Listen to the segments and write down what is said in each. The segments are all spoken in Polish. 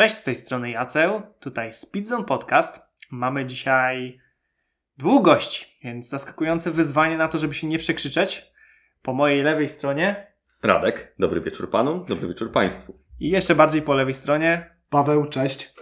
Cześć, z tej strony Jaceł, tutaj Speedzone Podcast. Mamy dzisiaj dwóch gości, więc zaskakujące wyzwanie na to, żeby się nie przekrzyczeć. Po mojej lewej stronie Radek, dobry wieczór panu, dobry wieczór państwu. i jeszcze bardziej po lewej stronie. Paweł, cześć.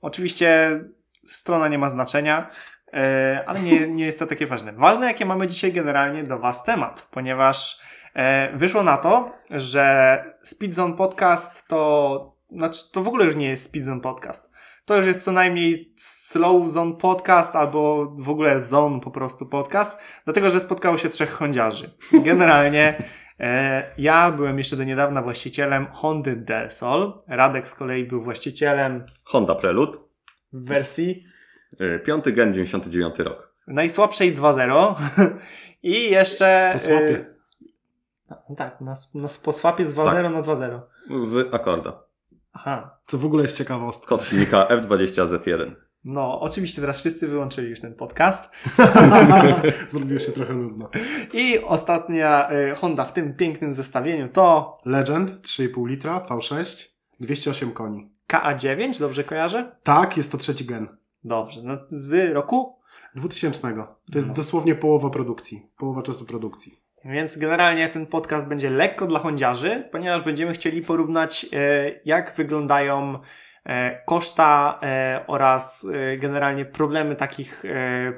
Oczywiście strona nie ma znaczenia, e, ale nie, nie jest to takie ważne. Ważne, jakie mamy dzisiaj generalnie do Was temat, ponieważ e, wyszło na to, że Speedzone Podcast to, znaczy to w ogóle już nie jest Speedzone Podcast. To już jest co najmniej Slow Zone Podcast albo w ogóle Zone po prostu podcast, dlatego że spotkało się trzech hondziarzy. Generalnie e, ja byłem jeszcze do niedawna właścicielem Hondy Del Sol, Radek z kolei był właścicielem Honda Prelude, w wersji y, piąty gen, 99 rok. najsłabszej 2.0 i jeszcze... Po swapie. y, no, tak, na, na, po swapie z 2.0 Tak. na 2.0. Z Akorda. Aha. Co w ogóle jest ciekawostka. Kod silnika F20Z1. No, oczywiście teraz wszyscy wyłączyli już ten podcast. Zrobiło się trochę nudno. I ostatnia y, Honda w tym pięknym zestawieniu to Legend 3,5 litra, V6, 208 koni. KA9, dobrze kojarzę? Tak, jest to trzeci gen. Dobrze. No, z roku? 2000. To jest No. dosłownie połowa produkcji. Połowa czasu produkcji. Więc generalnie ten podcast będzie lekko dla hondziarzy, ponieważ będziemy chcieli porównać, e, jak wyglądają e, koszta e, oraz generalnie problemy takich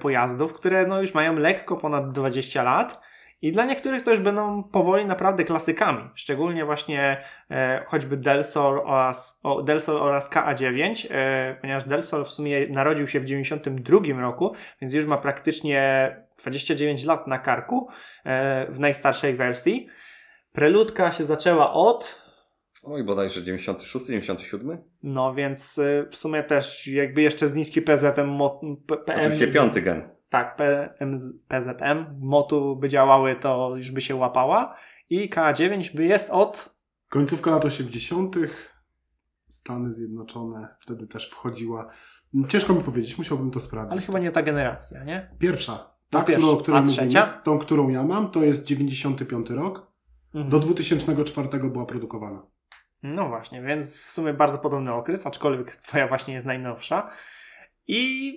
pojazdów, które no, już mają lekko ponad 20 lat. I dla niektórych to już będą powoli naprawdę klasykami. Szczególnie właśnie e, choćby Delsol oraz, o, Delsol oraz KA9, e, ponieważ Delsol w sumie narodził się w 92 roku, więc już ma praktycznie 29 lat na karku e, w najstarszej wersji. Preludka się zaczęła od, Oj, bodajże 96, 97? no więc e, w sumie też jakby jeszcze z niskim PZM, PM, Oczywiście piąty gen. Tak, PM, PZM, motu by działały, to już by się łapała. I K9 by jest od, Końcówka lat 80. Stany Zjednoczone wtedy też wchodziła. Ciężko mi powiedzieć, musiałbym to sprawdzić. ale chyba nie ta generacja, nie? Pierwsza. No Ta, pierwsza. którą, o której A mówimy, trzecia? tą, którą ja mam, to jest 95 rok. Mhm. Do 2004 była produkowana. No właśnie, więc w sumie bardzo podobny okres, aczkolwiek twoja właśnie jest najnowsza. I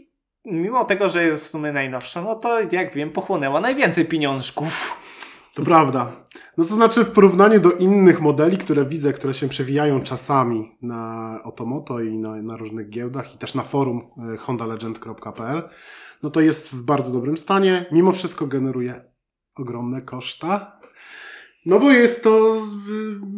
mimo tego, że jest w sumie najnowsza, no to jak wiem, pochłonęła najwięcej pieniążków. To prawda. No to znaczy w porównaniu do innych modeli, które widzę, które się przewijają czasami na Otomoto i na, na różnych giełdach i też na forum e, hondalegend.pl, no to jest w bardzo dobrym stanie. Mimo wszystko generuje ogromne koszta. No bo jest to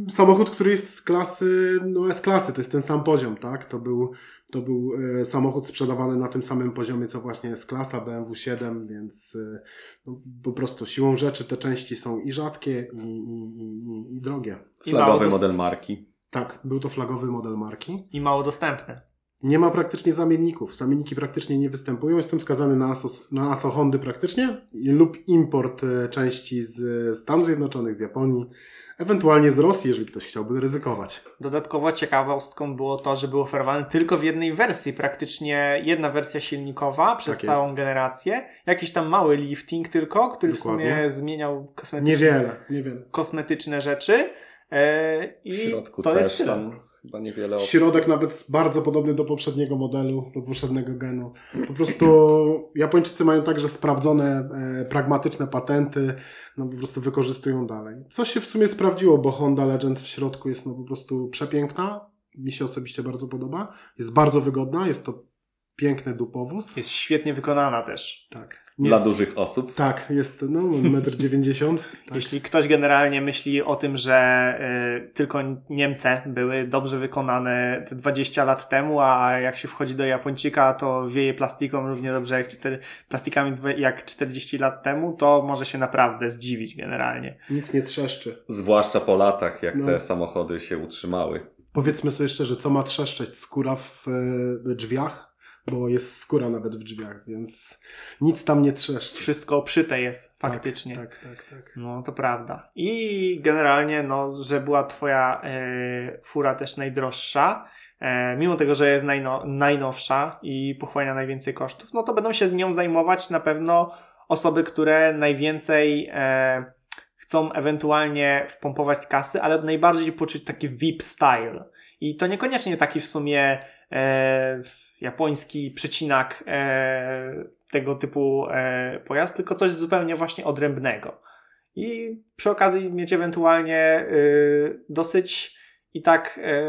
samochód, który jest z klasy, no S-klasy, to jest ten sam poziom, tak? To był, to był e, samochód sprzedawany na tym samym poziomie, co właśnie S-klasa BMW 7, więc e, no, po prostu siłą rzeczy te części są i rzadkie, i, i, i, i drogie. Flagowy model marki. Tak, był to flagowy model marki. I mało dostępne. Nie ma praktycznie zamienników. Zamienniki praktycznie nie występują. Jestem skazany na ASO, na ASO Hondy praktycznie lub import e, części z Stanów Zjednoczonych, z Japonii, ewentualnie z Rosji, jeżeli ktoś chciałby ryzykować. Dodatkowo ciekawostką było to, że był oferowany tylko w jednej wersji, praktycznie jedna wersja silnikowa przez Tak całą generację. Jakiś tam mały lifting tylko, który w Dokładnie. sumie zmieniał kosmetyczne, Niewiele, niewiele. kosmetyczne rzeczy. E, I W środku to też jest tyle. tam chyba niewiele opcji. Środek nawet bardzo podobny do poprzedniego modelu, do poprzedniego genu. Po prostu Japończycy mają także sprawdzone, e, pragmatyczne patenty, no po prostu wykorzystują dalej. Co się w sumie sprawdziło, bo Honda Legends w środku jest no po prostu przepiękna. Mi się osobiście bardzo podoba. Jest bardzo wygodna, jest to piękny dupowóz. Jest świetnie wykonana też. Tak. Dla Jest, dużych osób. tak, jest no 1,90 m. Tak. Jeśli ktoś generalnie myśli o tym, że y, tylko Niemcy były dobrze wykonane te 20 lat temu, a jak się wchodzi do Japończyka, to wieje plastiką równie dobrze jak, plastikami jak 40 lat temu, to może się naprawdę zdziwić generalnie. Nic nie trzeszczy. Zwłaszcza po latach, jak No. te samochody się utrzymały. Powiedzmy sobie szczerze, co ma trzeszczeć? Skóra w e, drzwiach? Bo jest skóra nawet w drzwiach, więc nic tam nie trzeszczy. Wszystko obszyte jest faktycznie. Tak, tak, tak. tak. No, to prawda. I generalnie, no, że była twoja e, fura też najdroższa, e, mimo tego, że jest najno, najnowsza i pochłania najwięcej kosztów, no to będą się nią zajmować na pewno osoby, które najwięcej e, chcą ewentualnie wpompować kasy, ale najbardziej poczuć taki VIP style. I to niekoniecznie taki w sumie e, japoński przecinak e, tego typu e, pojazd, tylko coś zupełnie właśnie odrębnego. I przy okazji mieć ewentualnie e, dosyć i tak e,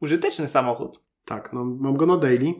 użyteczny samochód. Tak, no mam go na daily.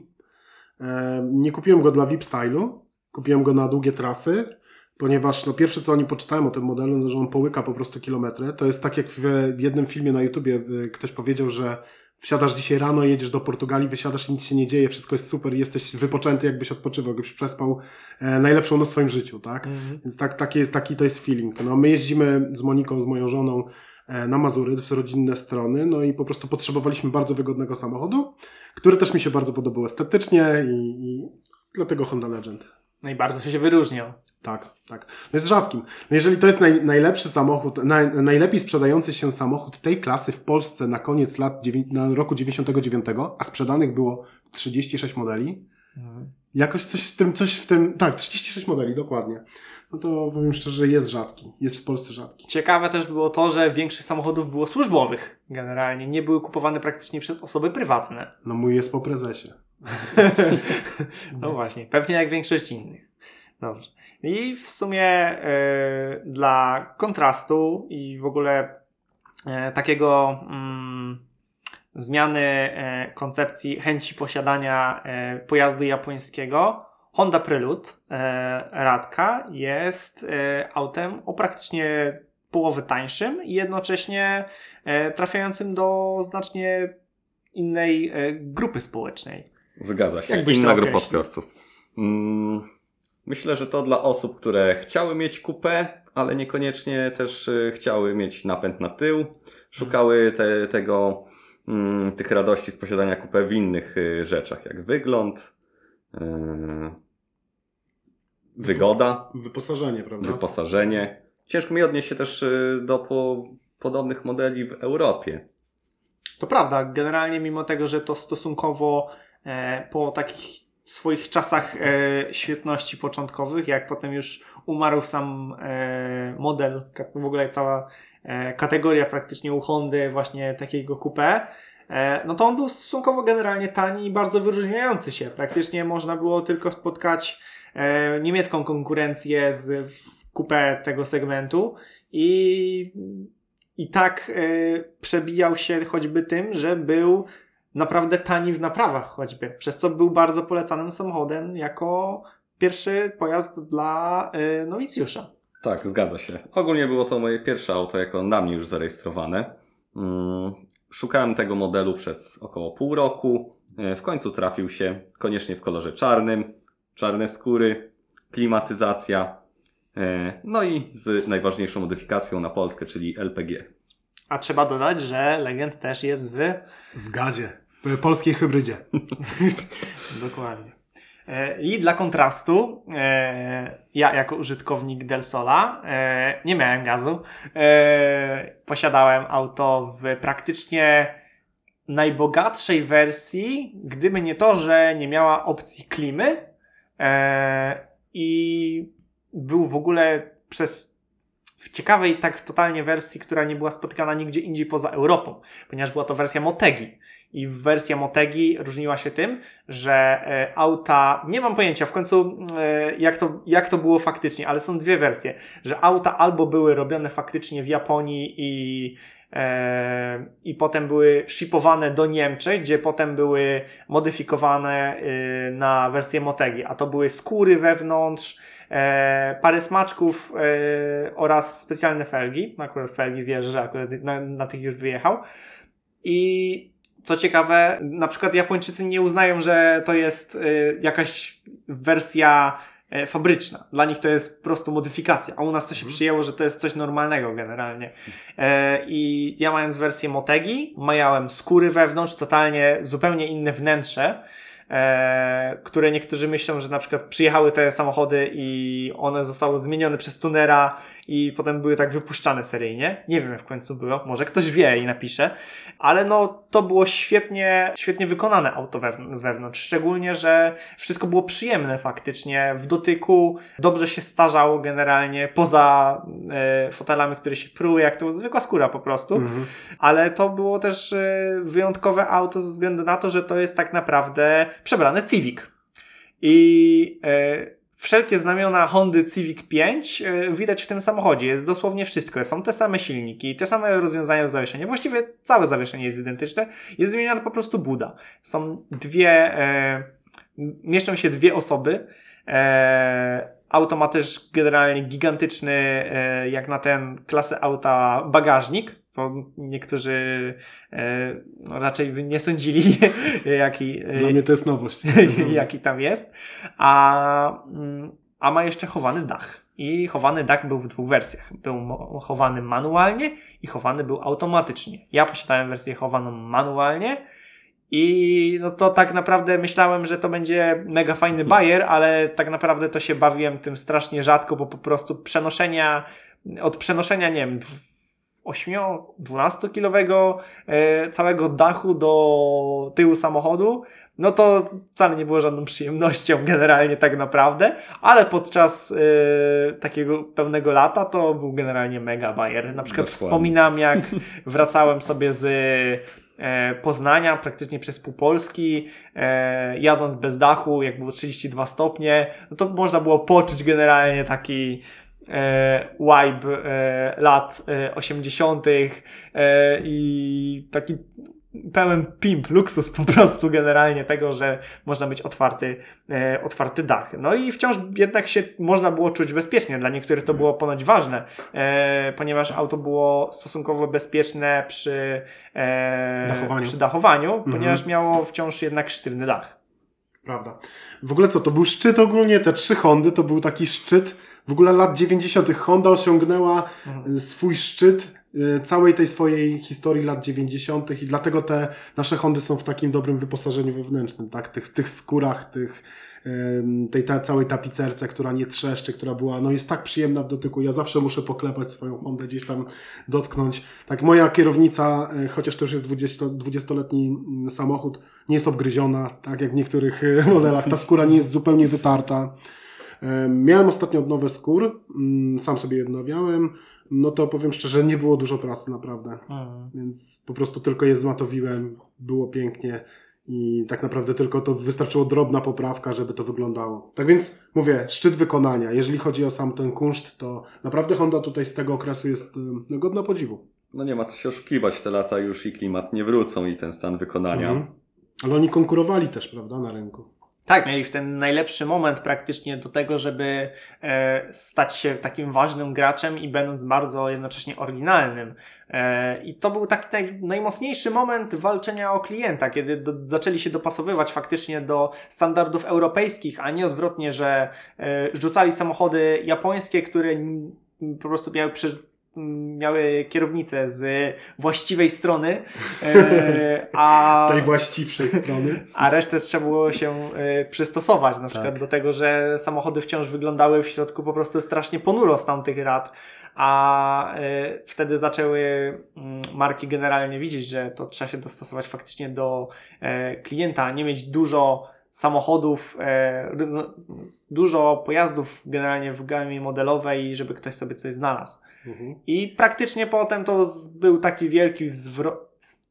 E, nie kupiłem go dla VIP stylu, kupiłem go na długie trasy, ponieważ no pierwsze co oni poczytałem o tym modelu, no, że on połyka po prostu kilometry. To jest tak jak w jednym filmie na YouTubie e, ktoś powiedział, że wsiadasz dzisiaj rano, jedziesz do Portugalii, wysiadasz i nic się nie dzieje, wszystko jest super jesteś wypoczęty, jakbyś odpoczywał, jakbyś przespał e, najlepszą noc w swoim życiu, tak? Mhm. Więc tak, taki, jest, taki to jest feeling. No, my jeździmy z Moniką, z moją żoną e, na Mazury, w rodzinne strony, no i po prostu potrzebowaliśmy bardzo wygodnego samochodu, który też mi się bardzo podobał estetycznie i, i dlatego Honda Legend. No i bardzo się wyróżniał. Tak, tak. No jest rzadkim. No jeżeli to jest naj, najlepszy samochód, naj, najlepiej sprzedający się samochód tej klasy w Polsce na koniec lat, na roku 99, a sprzedanych było 36 modeli, mhm. jakoś coś w tym, coś w tym, tak, 36 modeli, dokładnie. No to powiem szczerze, jest rzadki. Jest w Polsce rzadki. Ciekawe też było to, że większość samochodów było służbowych generalnie. Nie były kupowane praktycznie przez osoby prywatne. No mój jest po prezesie. no właśnie, pewnie jak większość innych. Dobrze. I w sumie y, dla kontrastu i w ogóle y, takiego y, zmiany koncepcji chęci posiadania pojazdu japońskiego, Honda Prelude Radka jest autem o praktycznie połowę tańszym i jednocześnie trafiającym do znacznie innej grupy społecznej. Zgadza się. Jakbyś Inna grupa odbiorców. Mm, myślę, że to dla osób, które chciały mieć kupę, ale niekoniecznie też y, chciały mieć napęd na tył. Szukały te, tego, mm, tych radości z posiadania kupę w innych y, rzeczach, jak wygląd, y, wygoda. Wyposażenie, prawda? Wyposażenie. Ciężko mi odnieść się też do po, podobnych modeli w Europie. To prawda, generalnie mimo tego, że to stosunkowo E, po takich swoich czasach e, świetności początkowych, jak potem już umarł sam e, model, w ogóle cała kategoria praktycznie u Hondy właśnie takiego coupé, no to on był stosunkowo generalnie tani i bardzo wyróżniający się. Praktycznie można było tylko spotkać niemiecką konkurencję z coupé tego segmentu i, i tak przebijał się choćby tym, że był naprawdę tani w naprawach choćby, przez co był bardzo polecanym samochodem jako pierwszy pojazd dla yy, nowicjusza. Tak, zgadza się. Ogólnie było to moje pierwsze auto jako na mnie już zarejestrowane. Mm, szukałem tego modelu przez około pół roku. Y, w końcu trafił się, koniecznie w kolorze czarnym, czarne skóry, klimatyzacja, y, no i z najważniejszą modyfikacją na Polskę, czyli LPG. A trzeba dodać, że Legend też jest w... W gazie. Polskiej hybrydzie. Dokładnie. E, I dla kontrastu, e, ja jako użytkownik Delsola e, nie miałem gazu. Posiadałem auto w praktycznie najbogatszej wersji, gdyby nie to, że nie miała opcji klimy i był w ogóle przez w ciekawej tak totalnie wersji, która nie była spotykana nigdzie indziej poza Europą, ponieważ była to wersja Motegi. I wersja Motegi różniła się tym, że e, auta, nie mam pojęcia w końcu e, jak to, jak to było faktycznie, ale są dwie wersje, że auta albo były robione faktycznie w Japonii i e, i potem były shipowane do Niemczech, gdzie potem były modyfikowane na wersję Motegi, a to były skóry wewnątrz, parę smaczków oraz specjalne felgi. Akurat felgi wierzę, że akurat na, na tych już wyjechał. I co ciekawe, na przykład Japończycy nie uznają, że to jest y, jakaś wersja y, fabryczna. Dla nich to jest po prostu modyfikacja, a u nas to się mhm. przyjęło, że to jest coś normalnego generalnie. E, I ja mając wersję Motegi, miałem skóry wewnątrz, totalnie zupełnie inne wnętrze, e, które niektórzy myślą, że na przykład przyjechały te samochody i one zostały zmienione przez tunera i potem były tak wypuszczane seryjnie. Nie wiem jak w końcu było, może ktoś wie i napisze, ale no to było świetnie, świetnie wykonane auto wewnątrz, szczególnie, że wszystko było przyjemne faktycznie w dotyku, dobrze się starzał generalnie, poza e, fotelami, które się pruły, jak to zwykła skóra po prostu, mhm. ale to było też e, wyjątkowe auto ze względu na to, że to jest tak naprawdę przebrane Civic. I e, wszelkie znamiona Hondy Civic 5 e, widać w tym samochodzie. Jest dosłownie wszystko. Są te same silniki, te same rozwiązania w zawieszeniu. Właściwie całe zawieszenie jest identyczne. Jest zmieniana po prostu buda. Są dwie, e, mieszczą się dwie osoby. E, auto ma też generalnie gigantyczny, e, jak na ten klasę auta, bagażnik, co niektórzy e, no, raczej by nie sądzili, jaki. Dla mnie to jest nowość. jaki tam jest. A, mm, a ma jeszcze chowany dach. I chowany dach był w dwóch wersjach. Był chowany manualnie i chowany był automatycznie. Ja posiadałem wersję chowaną manualnie i no to tak naprawdę myślałem, że to będzie mega fajny bajer, ale tak naprawdę to się bawiłem tym strasznie rzadko, bo po prostu przenoszenia, od przenoszenia, nie wiem, 8-12 kilowego e, całego dachu do tyłu samochodu, no to wcale nie było żadną przyjemnością generalnie tak naprawdę, ale podczas e, takiego pełnego lata to był generalnie mega bajer. Na przykład Dokładnie. wspominam jak wracałem sobie z E, Poznania, praktycznie przez pół Polski, jadąc bez dachu, jak było 32 stopnie, no to można było poczuć generalnie taki e, vibe e, lat e, 80. E, i taki pełen pimp, luksus po prostu generalnie tego, że można mieć otwarty, e, otwarty dach. No i wciąż jednak się można było czuć bezpiecznie. Dla niektórych to było ponoć ważne, e, ponieważ auto było stosunkowo bezpieczne przy e, dachowaniu, przy dachowaniu mhm. ponieważ miało wciąż jednak sztywny dach. Prawda. W ogóle co, to był szczyt ogólnie, te trzy Hondy to był taki szczyt w ogóle lat 90. Honda osiągnęła mhm. swój szczyt Y, całej tej swojej historii lat 90. i dlatego te nasze Hondy są w takim dobrym wyposażeniu wewnętrznym, tak? Tych, tych skórach, tych, tej ta, całej tapicerce, która nie trzeszczy, która była, no jest tak przyjemna w dotyku. Ja zawsze muszę poklepać swoją Hondę, gdzieś tam dotknąć. Tak, moja kierownica, e, chociaż to już jest 20, 20-letni mm, samochód, nie jest obgryziona, tak jak w niektórych modelach. Ta skóra nie jest zupełnie wytarta. Miałem ostatnio odnowę skór, mm, sam sobie je odnawiałem no to powiem szczerze, nie było dużo pracy naprawdę. Mhm. Więc po prostu tylko je zmatowiłem, było pięknie i tak naprawdę tylko to wystarczyło drobna poprawka, żeby to wyglądało. Tak więc mówię, szczyt wykonania. Jeżeli chodzi o sam ten kunszt, to naprawdę Honda tutaj z tego okresu jest no, godna podziwu. No nie ma co się oszukiwać, te lata już i klimat nie wrócą i ten stan wykonania. Mhm. Ale oni konkurowali też, prawda, na rynku. Tak, mieli w ten najlepszy moment praktycznie do tego, żeby e, stać się takim ważnym graczem i będąc bardzo jednocześnie oryginalnym. E, I to był taki naj, najmocniejszy moment walczenia o klienta, kiedy do, zaczęli się dopasowywać faktycznie do standardów europejskich, a nie odwrotnie, że e, rzucali samochody japońskie, które po prostu miały przy, miały kierownicę z właściwej strony, e, a... Z tej właściwszej strony. A resztę trzeba było się e, przystosować, na przykład tak. do tego, że samochody wciąż wyglądały w środku po prostu strasznie ponuro z tamtych lat, a e, wtedy zaczęły mm, marki generalnie widzieć, że to trzeba się dostosować faktycznie do klienta, nie mieć dużo samochodów, no, dużo pojazdów generalnie w gamie modelowej, żeby ktoś sobie coś znalazł. Mhm. I praktycznie potem to był taki wielki zwrot.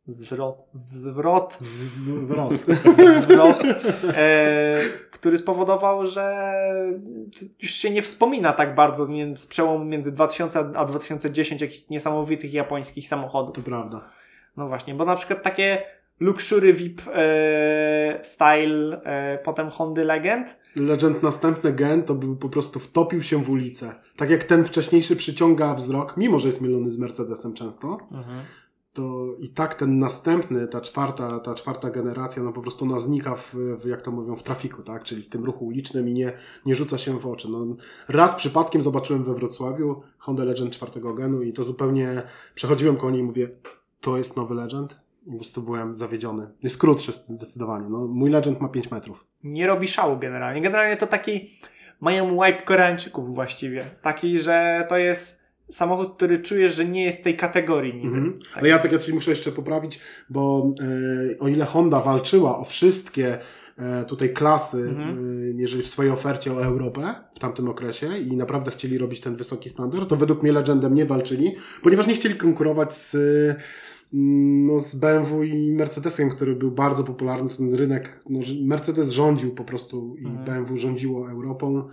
Zwrot. Zwrot. Zwrot. zwrot e, który spowodował, że już się nie wspomina tak bardzo z przełomu między 2000 a 2010 jakichś niesamowitych japońskich samochodów. To prawda. No właśnie, bo na przykład takie Luxury VIP e, Style, e, potem Hondy Legend. Legend następny gen to był po prostu wtopił się w ulicę. Tak jak ten wcześniejszy przyciąga wzrok, mimo że jest mylony z Mercedesem często, mhm. to i tak ten następny, ta czwarta, ta czwarta generacja, no po prostu ona znika w, w, jak to mówią, w trafiku, tak? Czyli w tym ruchu ulicznym i nie, nie rzuca się w oczy. No, raz przypadkiem zobaczyłem we Wrocławiu Honda Legend czwartego genu i to zupełnie przechodziłem koło niej i mówię, to jest nowy Legend? Po prostu byłem zawiedziony. Jest krótszy zdecydowanie. No, mój Legend ma 5 metrów. Nie robi szału generalnie. Generalnie to taki mają wipe Koreańczyków właściwie. Taki, że to jest samochód, który czujesz, że nie jest tej kategorii niby. Mhm. Tak. Ale Jacek, ja Ci muszę jeszcze poprawić, bo e, o ile Honda walczyła o wszystkie e, tutaj klasy, Mhm. e, jeżeli w swojej ofercie o Europę w tamtym okresie i naprawdę chcieli robić ten wysoki standard, to według mnie Legendem nie walczyli, ponieważ nie chcieli konkurować z, no, z BMW i Mercedesem, który był bardzo popularny, ten rynek, no, Mercedes rządził po prostu i Mhm. BMW rządziło Europą.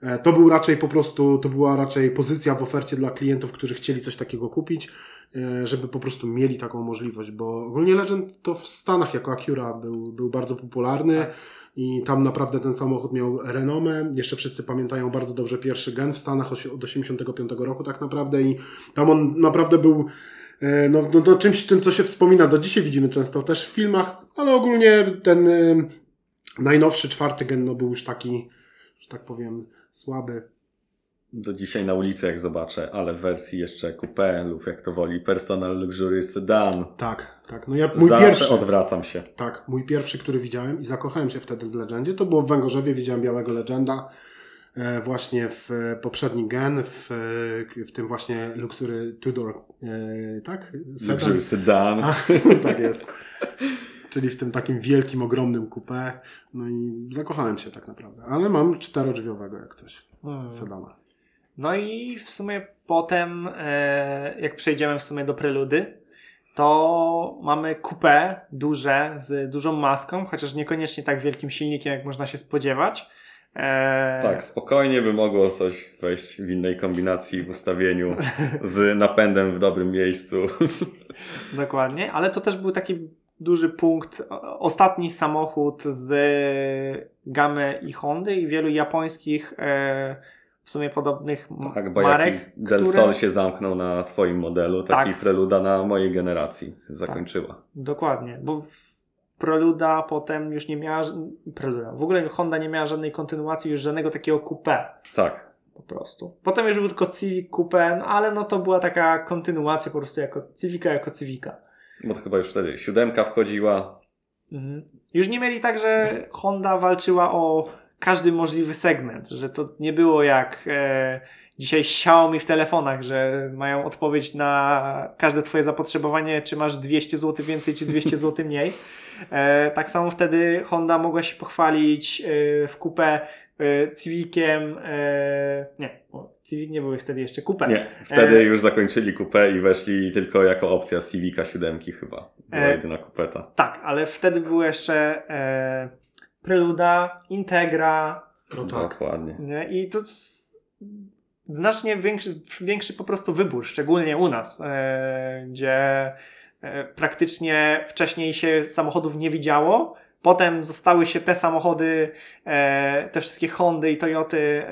E, To był raczej po prostu, to była raczej pozycja w ofercie dla klientów, którzy chcieli coś takiego kupić, e, żeby po prostu mieli taką możliwość, bo ogólnie Legend to w Stanach jako Acura był, był bardzo popularny Tak. i tam naprawdę ten samochód miał renomę. Jeszcze wszyscy pamiętają bardzo dobrze pierwszy gen w Stanach od 85 roku tak naprawdę i tam on naprawdę był no, no, no czymś, czym co się wspomina, do dzisiaj widzimy często też w filmach, ale ogólnie ten e, najnowszy czwarty gen no, był już taki, że tak powiem, słaby. Do dzisiaj na ulicy jak zobaczę, ale w wersji jeszcze coupé lub jak to woli personal luxury sedan. Tak, tak. No ja mój Zawsze pierwszy, odwracam się. tak, mój pierwszy, który widziałem i zakochałem się wtedy w Legendzie, to było w Węgorzewie, widziałem Białego Legenda, e, właśnie w e, poprzedni gen, w, e, w tym właśnie Luxury Tudor, e, tak? Sedan. Luxury sedan. A, tak jest. Czyli w tym takim wielkim, ogromnym coupé. No i zakochałem się tak naprawdę. Ale mam czterodrzwiowego jak coś. Hmm. Sedana. No i w sumie potem, e, jak przejdziemy w sumie do preludy, to mamy coupé duże z dużą maską, chociaż niekoniecznie tak wielkim silnikiem, jak można się spodziewać. E, Tak, spokojnie by mogło coś wejść w innej kombinacji w ustawieniu z napędem w dobrym miejscu. Dokładnie, ale to też był taki duży punkt. Ostatni samochód z gamy i Hondy i wielu japońskich e, w sumie podobnych Tak, bo marek, Del które- Sol się zamknął na twoim modelu, taki Tak. preluda na mojej generacji zakończyła. Dokładnie, bo w- Preluda potem już nie miała. Preluda. W ogóle Honda nie miała żadnej kontynuacji, już żadnego takiego coupé Tak. po prostu. Potem już był tylko Civic Coupé, no ale no to była taka kontynuacja po prostu jako Civica jako Civica. Bo to chyba już wtedy siódemka wchodziła. Mhm. Już nie mieli tak, że Honda walczyła o każdy możliwy segment, że to nie było jak e, dzisiaj Xiaomi w telefonach, że mają odpowiedź na każde twoje zapotrzebowanie, czy masz 200 zł więcej, czy 200 zł mniej. E, tak samo wtedy Honda mogła się pochwalić e, w kupę e, Civiciem, e, nie, Civic nie były wtedy jeszcze kupę. Nie, wtedy E, już zakończyli kupę i weszli tylko jako opcja Civica siódemki chyba. Była E, jedyna kupeta. Tak, ale wtedy były jeszcze e, Preluda, Integra, No tak. Dokładnie. Nie? I to znacznie większy, większy po prostu wybór, szczególnie u nas, e, gdzie e, praktycznie wcześniej się samochodów nie widziało. Potem zostały się te samochody, e, te wszystkie Hondy i Toyoty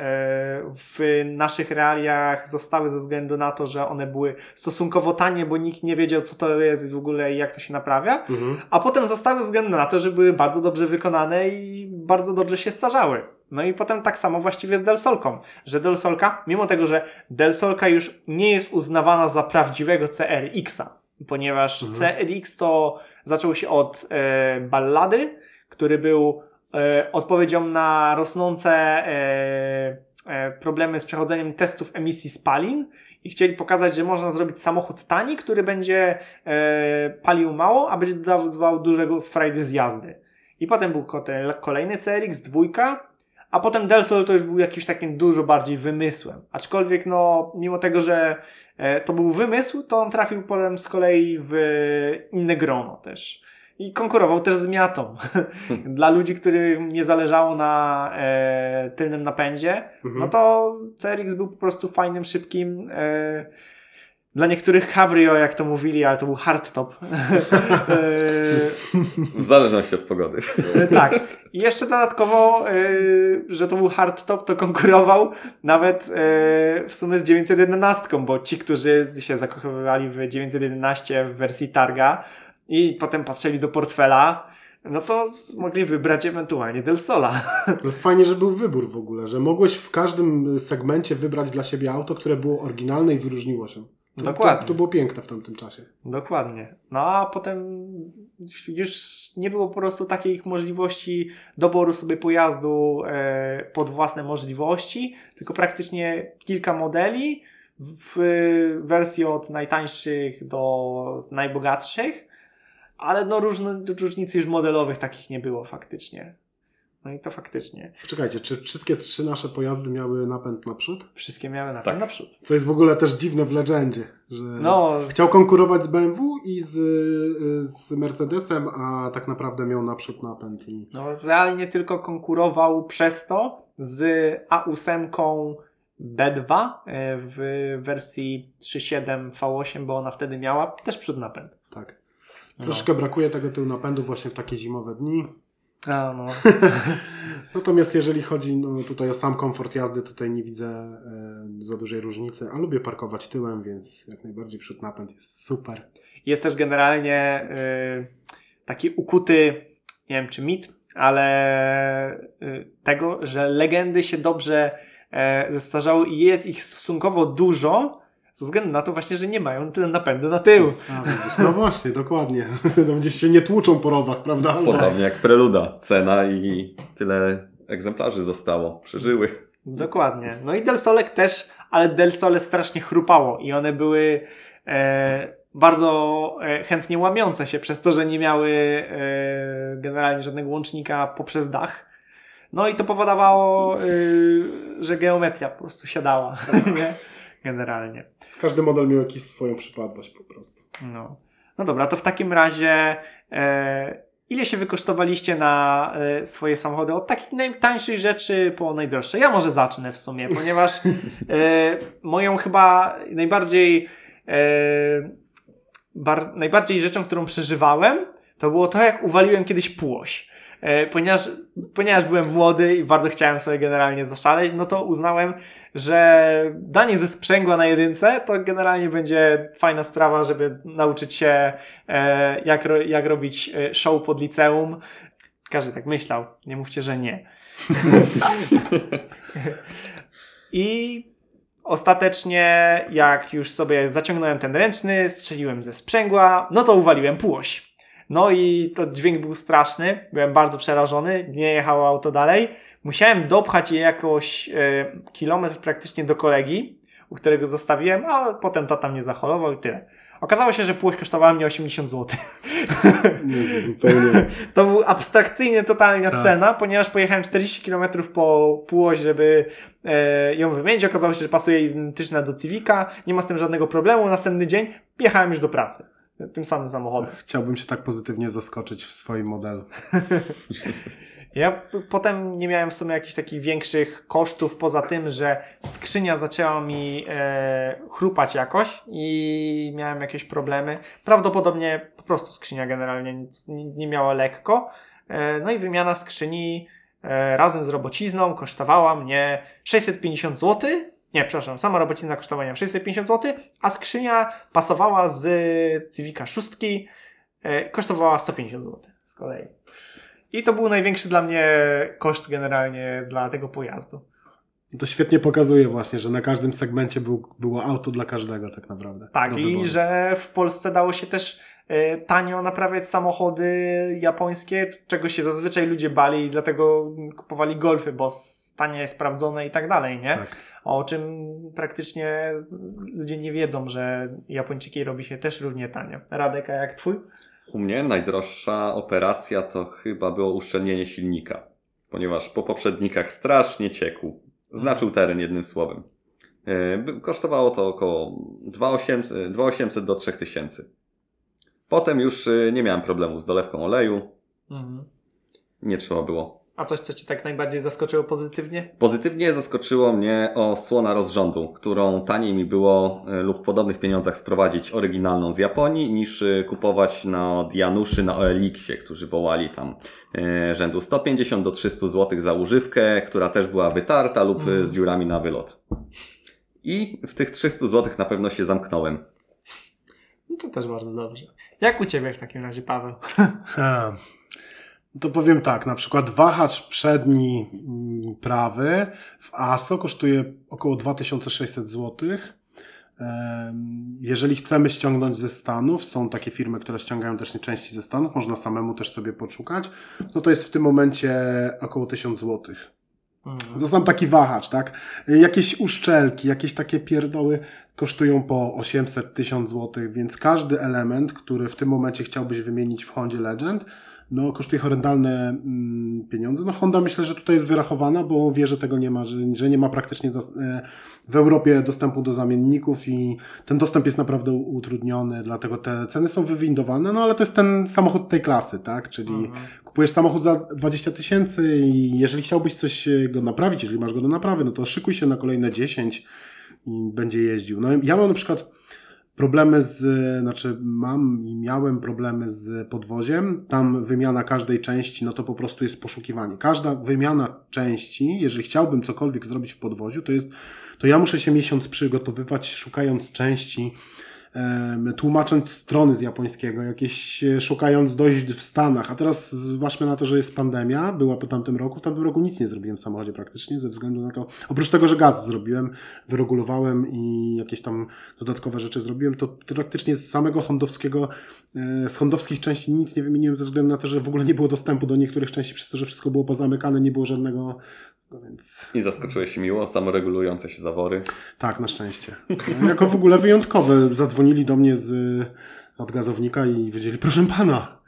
w naszych realiach zostały ze względu na to, że one były stosunkowo tanie, bo nikt nie wiedział, co to jest w ogóle i jak to się naprawia Mhm. a potem zostały ze względu na to, że były bardzo dobrze wykonane i bardzo dobrze się starzały. No i potem tak samo właściwie z Delsolką, że Delsolka, mimo tego, że Delsolka już nie jest uznawana za prawdziwego CRX-a, ponieważ Mhm. CRX to zaczął się od e, ballady, który był e, odpowiedzią na rosnące e, e, problemy z przechodzeniem testów emisji spalin i chcieli pokazać, że można zrobić samochód tani, który będzie e, palił mało, a będzie dawał dużego frajdy z jazdy. I potem był kolejny CRX, dwójka, a potem Del Sol to już był jakimś takim dużo bardziej wymysłem. Aczkolwiek, no, mimo tego, że e, to był wymysł, to on trafił potem z kolei w inne grono też. I konkurował też z miatą. Dla ludzi, którym nie zależało na e, tylnym napędzie, Mhm. no to CRX był po prostu fajnym, szybkim. E, dla niektórych cabrio, jak to mówili, ale to był hardtop. e, W zależności od pogody. E, tak. I jeszcze dodatkowo, e, że to był hardtop, to konkurował nawet e, w sumie z 911, bo ci, którzy się zakochywali w 911 w wersji Targa i potem patrzyli do portfela, no to mogli wybrać ewentualnie Del Sola. Ale fajnie, że był wybór w ogóle, że mogłeś w każdym segmencie wybrać dla siebie auto, które było oryginalne i wyróżniło się. To, Dokładnie. To, to było piękne w tamtym czasie. Dokładnie. No a potem już nie było po prostu takich możliwości doboru sobie pojazdu e, pod własne możliwości, tylko praktycznie kilka modeli w wersji od najtańszych do najbogatszych, ale no różne, różnic już modelowych takich nie było faktycznie. No i to faktycznie. Czekajcie, czy wszystkie trzy nasze pojazdy miały napęd naprzód? Wszystkie miały napęd Tak. naprzód. Co jest w ogóle też dziwne w Legendzie, że No, chciał konkurować z BMW i z, z Mercedesem, a tak naprawdę miał naprzód napęd. I... no realnie tylko konkurował przez to z A8 B2 e, w wersji 3.7 V8, bo ona wtedy miała też przód napęd. Tak. No. Troszkę brakuje tego tyłu napędu właśnie w takie zimowe dni. A, no. Natomiast jeżeli chodzi no, tutaj o sam komfort jazdy, tutaj nie widzę e, za dużej różnicy, a lubię parkować tyłem, więc jak najbardziej przód napęd jest super. Jest też generalnie y, taki ukuty, nie wiem czy mit, ale y, tego, że legendy się dobrze e, zestarzały i jest ich stosunkowo dużo, ze względu na to właśnie, że nie mają tyle napędu na tył. A, widzisz, no właśnie, dokładnie. Tam gdzieś się nie tłuczą po rowach, prawda? Podobnie jak Preluda. Cena i tyle egzemplarzy zostało. Przeżyły. Dokładnie. No i Del Solek też, ale Del Sole strasznie chrupało i one były e, bardzo e, chętnie łamiące się przez to, że nie miały e, generalnie żadnego łącznika poprzez dach. No i to powodowało, e, że geometria po prostu siadała. nie? Generalnie. Każdy model miał jakąś swoją przypadłość po prostu. No. no dobra, to w takim razie e, ile się wykosztowaliście na e, swoje samochody? Od takich najtańszych rzeczy po najdroższe. Ja może zacznę w sumie, ponieważ e, moją chyba najbardziej e, bar, najbardziej rzeczą, którą przeżywałem, to było to, jak uwaliłem kiedyś półoś. E, ponieważ, ponieważ byłem młody i bardzo chciałem sobie generalnie zaszaleć, no to uznałem, że danie ze sprzęgła na jedynce to generalnie będzie fajna sprawa, żeby nauczyć się e, jak, jak robić e, show pod liceum. Każdy tak myślał, nie mówcie, że nie. I ostatecznie, jak już sobie zaciągnąłem ten ręczny, strzeliłem ze sprzęgła, no to uwaliłem półoś. No i to dźwięk był straszny, byłem bardzo przerażony, nie jechało auto dalej. Musiałem dopchać je jakoś e, kilometr praktycznie do kolegi, u którego zostawiłem, a potem tata mnie zacholował i tyle. Okazało się, że płoś kosztowała mnie 80 zł. Nie, zupełnie. To był abstrakcyjnie totalna Tak. cena, ponieważ pojechałem 40 km po półoś, żeby e, ją wymienić. Okazało się, że pasuje identyczna do Civica, nie ma z tym żadnego problemu. Następny dzień jechałem już do pracy. Tym samym samochodem. Chciałbym się tak pozytywnie zaskoczyć w swoim modelu. Ja potem nie miałem w sumie jakichś takich większych kosztów, poza tym, że skrzynia zaczęła mi e, chrupać jakoś i miałem jakieś problemy. Prawdopodobnie po prostu skrzynia generalnie nie miała lekko. E, no i wymiana skrzyni e, razem z robocizną kosztowała mnie 650 zł. Nie, przepraszam, sama robocizna kosztowała mnie 650 zł, a skrzynia pasowała z Civica 6, e, kosztowała 150 zł z kolei. I to był największy dla mnie koszt generalnie dla tego pojazdu. To świetnie pokazuje właśnie, że na każdym segmencie był, było auto dla każdego tak naprawdę. Tak, i wyboru. że w Polsce dało się też e, tanio naprawiać samochody japońskie, czego się zazwyczaj ludzie bali i dlatego kupowali golfy, bo tanie, sprawdzone i tak dalej, nie? Tak. O czym praktycznie ludzie nie wiedzą, że Japończyki robi się też równie tanio. Radek, a jak twój? U mnie najdroższa operacja to chyba było uszczelnienie silnika, ponieważ po poprzednikach strasznie ciekł. Znaczył teren jednym słowem. E, Kosztowało to około 2800 2800 do 3000. Potem już e, nie miałem problemu z dolewką oleju, Mhm. nie trzeba było. A coś, co cię tak najbardziej zaskoczyło pozytywnie? Pozytywnie zaskoczyło mnie osłona rozrządu, którą taniej mi było e, lub w podobnych pieniądzach sprowadzić oryginalną z Japonii, niż e, kupować na od Januszy na OLX-ie, którzy wołali tam e, rzędu 150 do 300 zł za używkę, która też była wytarta lub e, z dziurami na wylot. I w tych 300 zł na pewno się zamknąłem. No to też bardzo dobrze. Jak u ciebie w takim razie, Paweł? To powiem tak, na przykład wahacz przedni mm, prawy w ASO kosztuje około 2600 zł. Jeżeli chcemy ściągnąć ze Stanów, są takie firmy, które ściągają też części ze Stanów, można samemu też sobie poszukać, no to jest w tym momencie około 1000 zł. To sam taki wahacz, tak? Jakieś uszczelki, jakieś takie pierdoły kosztują po 800 1000 zł, więc każdy element, który w tym momencie chciałbyś wymienić w Hondzie Legend, no kosztuje horrendalne mm, pieniądze. No Honda myślę, że tutaj jest wyrachowana, bo wie, że tego nie ma, że, że nie ma praktycznie e, w Europie dostępu do zamienników i ten dostęp jest naprawdę utrudniony, dlatego te ceny są wywindowane, no ale to jest ten samochód tej klasy, tak? Czyli Mhm. kupujesz samochód za 20 tysięcy i jeżeli chciałbyś coś e, go naprawić, jeżeli masz go do naprawy, no to szykuj się na kolejne 10 i będzie jeździł. No ja mam na przykład problemy z, znaczy mam i miałem problemy z podwoziem. Tam wymiana każdej części, no to po prostu jest poszukiwanie. Każda wymiana części, jeżeli chciałbym cokolwiek zrobić w podwoziu, to jest, to ja muszę się miesiąc przygotowywać, szukając części, tłumacząc strony z japońskiego, jakieś e, szukając dojść w Stanach. A teraz zważmy na to, że jest pandemia, była po tamtym roku. W tamtym roku nic nie zrobiłem w samochodzie praktycznie, ze względu na to, oprócz tego, że gaz zrobiłem, wyregulowałem i jakieś tam dodatkowe rzeczy zrobiłem, to praktycznie z samego hondowskiego, e, z hondowskich części nic nie wymieniłem ze względu na to, że w ogóle nie było dostępu do niektórych części, przez to, że wszystko było pozamykane, nie było żadnego, no więc I zaskoczyłeś się miło, samoregulujące się zawory. tak, na szczęście. Jako w ogóle wyjątkowe. Zadzwonili do mnie z, od gazownika i powiedzieli, proszę pana,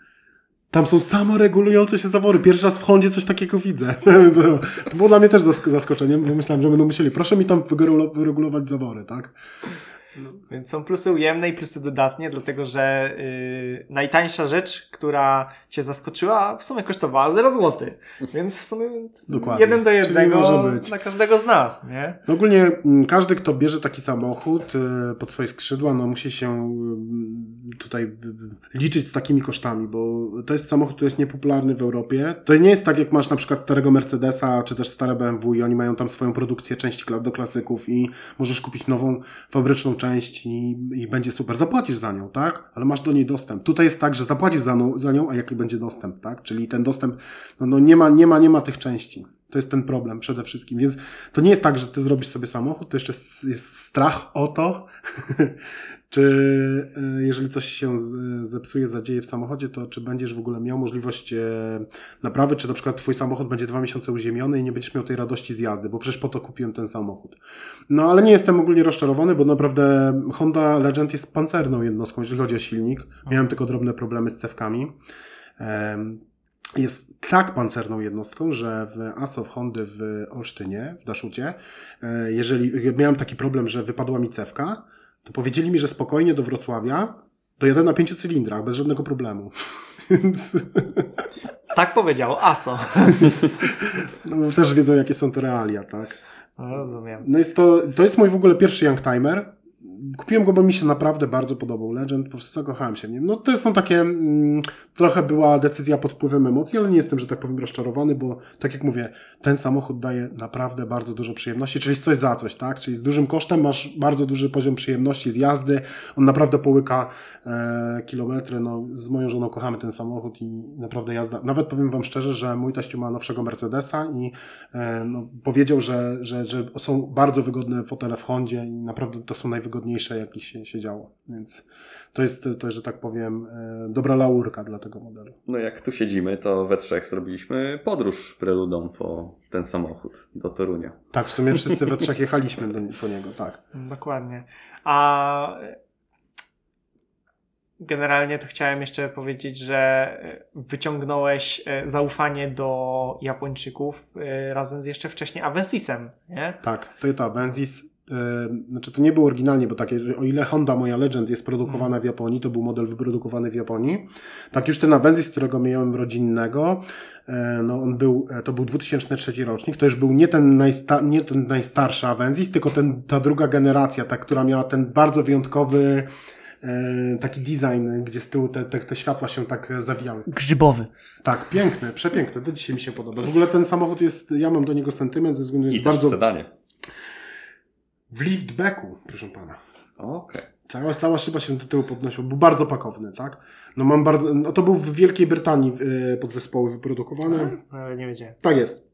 tam są samoregulujące się zawory. Pierwszy raz w Hondzie coś takiego widzę. To- było dla mnie też zask- zaskoczeniem, bo myślałem, że będą musieli, proszę mi tam wyregulo- wyregulować zawory, tak? Więc są plusy ujemne i plusy dodatnie, dlatego że yy, najtańsza rzecz, która cię zaskoczyła, w sumie kosztowała 0 zł. Więc w sumie Dokładnie. jeden do jednego może być. dla każdego z nas, nie? No ogólnie mm, każdy, kto bierze taki samochód y, pod swoje skrzydła, no musi się tutaj liczyć z takimi kosztami, bo to jest samochód, który jest niepopularny w Europie. To nie jest tak, jak masz na przykład starego Mercedesa, czy też stare BMW i oni mają tam swoją produkcję części do klasyków i możesz kupić nową fabryczną część i, i będzie super. Zapłacisz za nią, tak? Ale masz do niej dostęp. Tutaj jest tak, że zapłacisz za, nią- za nią, a jaki będzie dostęp, tak? Czyli ten dostęp, no, no nie ma, nie ma, nie ma tych części. To jest ten problem przede wszystkim. Więc to nie jest tak, że ty zrobisz sobie samochód, to jeszcze jest, jest strach o to, czy y, jeżeli coś się zepsuje, zadzieje w samochodzie, to czy będziesz w ogóle miał możliwość e, naprawy, czy na przykład twój samochód będzie dwa miesiące uziemiony i nie będziesz miał tej radości z jazdy, bo przecież po to kupiłem ten samochód. No ale nie jestem ogólnie rozczarowany, bo naprawdę Honda Legend jest pancerną jednostką, jeżeli chodzi o silnik. Miałem tylko drobne problemy z cewkami. Jest tak pancerną jednostką, że w ASOW Hondy w Olsztynie, w Daszucie, e, jeżeli miałem taki problem, że wypadła mi cewka, to powiedzieli mi, że spokojnie do Wrocławia dojadę na pięciu cylindrach, bez żadnego problemu. Więc Tak powiedział ASO. no, też wiedzą, jakie są to realia, tak? No, rozumiem. No jest to, to jest mój w ogóle pierwszy Youngtimer. Kupiłem go, bo mi się naprawdę bardzo podobał Legend, po prostu zakochałem się w nim. No to są takie, mm, trochę była decyzja pod wpływem emocji, ale nie jestem, że tak powiem, rozczarowany, bo tak jak mówię, ten samochód daje naprawdę bardzo dużo przyjemności, czyli coś za coś, tak? Czyli z dużym kosztem masz bardzo duży poziom przyjemności z jazdy, on naprawdę połyka e, kilometry, no z moją żoną kochamy ten samochód i naprawdę jazda, nawet powiem wam szczerze, że mój teściu ma nowszego Mercedesa i e, no, powiedział, że, że, że są bardzo wygodne fotele w Hondzie i naprawdę to są najwygodniejsze, jakich się, się działo. Więc to jest, to, że tak powiem, e, dobra laurka dla tego modelu. No jak tu siedzimy, to we trzech zrobiliśmy podróż preludą po ten samochód do Torunia. Tak, w sumie wszyscy we trzech jechaliśmy do, po niego, tak. Dokładnie. A generalnie to chciałem jeszcze powiedzieć, że wyciągnąłeś e, zaufanie do Japończyków e, razem z jeszcze wcześniej Avensisem, nie? Tak, Toyota Avensis. Znaczy to nie było oryginalnie, bo takie, o ile Honda moja Legend jest produkowana w Japonii, to był model wyprodukowany w Japonii. Tak już ten Avensis, którego miałem rodzinnego, yy, no on był, e, to był 2003 rocznik, to już był nie ten, najsta, nie ten najstarszy Avensis, tylko ten, ta druga generacja, ta, która miała ten bardzo wyjątkowy e, taki design, gdzie z tyłu te, te, te światła się tak e, zawijały. Grzybowy. Tak, piękny, przepiękny, do dzisiaj mi się podoba. W ogóle ten samochód jest, ja mam do niego sentyment ze względu, że I bardzo w sedanie. W liftbacku, proszę pana. Okej. Cała, cała szyba się do tyłu podnosiła. Był bardzo pakowny, tak? No mam bardzo, no to był w Wielkiej Brytanii yy, podzespoły wyprodukowany. Ale nie wiedziałem. Tak jest.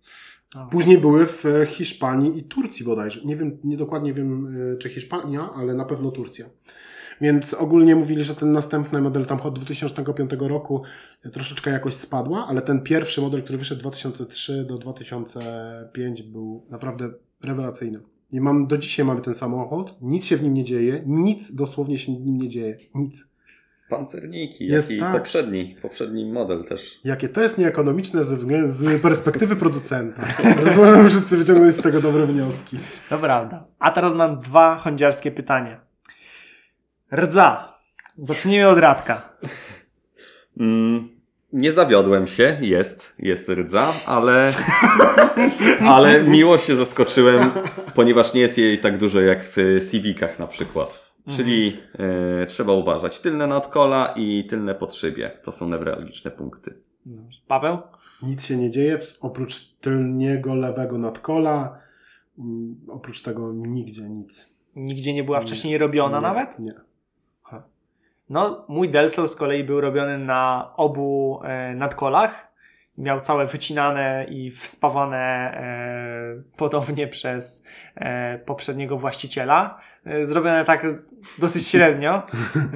O. Później były w e, Hiszpanii i Turcji bodajże. Nie wiem, nie dokładnie wiem, e, czy Hiszpania, ale na pewno Turcja. Więc ogólnie mówili, że ten następny model tam od 2005 roku troszeczkę jakoś spadła, ale ten pierwszy model, który wyszedł 2003 do 2005 był naprawdę rewelacyjny. I mam, do dzisiaj mamy ten samochód, nic się w nim nie dzieje, nic dosłownie się w nim nie dzieje, nic. Pancerniki, Jest jak i tak. poprzedni, poprzedni model też. Jakie to jest nieekonomiczne ze względu, z perspektywy producenta. Rozumiem, wszyscy wyciągnęli z tego dobre wnioski. To prawda. A teraz mam dwa hondziarskie pytania. Rdza. Zacznijmy od Radka. Mm, nie zawiodłem się, jest, jest rdza, ale, ale miło się zaskoczyłem, ponieważ nie jest jej tak dużo jak w Civicach na przykład. Czyli e, trzeba uważać tylne nadkola i tylne podszybie. To są newralgiczne punkty. Paweł? Nic się nie dzieje, oprócz tylniego lewego nadkola. mm, Oprócz tego nigdzie nic. Nigdzie nie była wcześniej robiona Nie, nawet? Nie. No, mój Delsol z kolei był robiony na obu e, nadkolach. Miał całe wycinane i wspawane e, podobnie przez e, poprzedniego właściciela. E, zrobione tak dosyć średnio,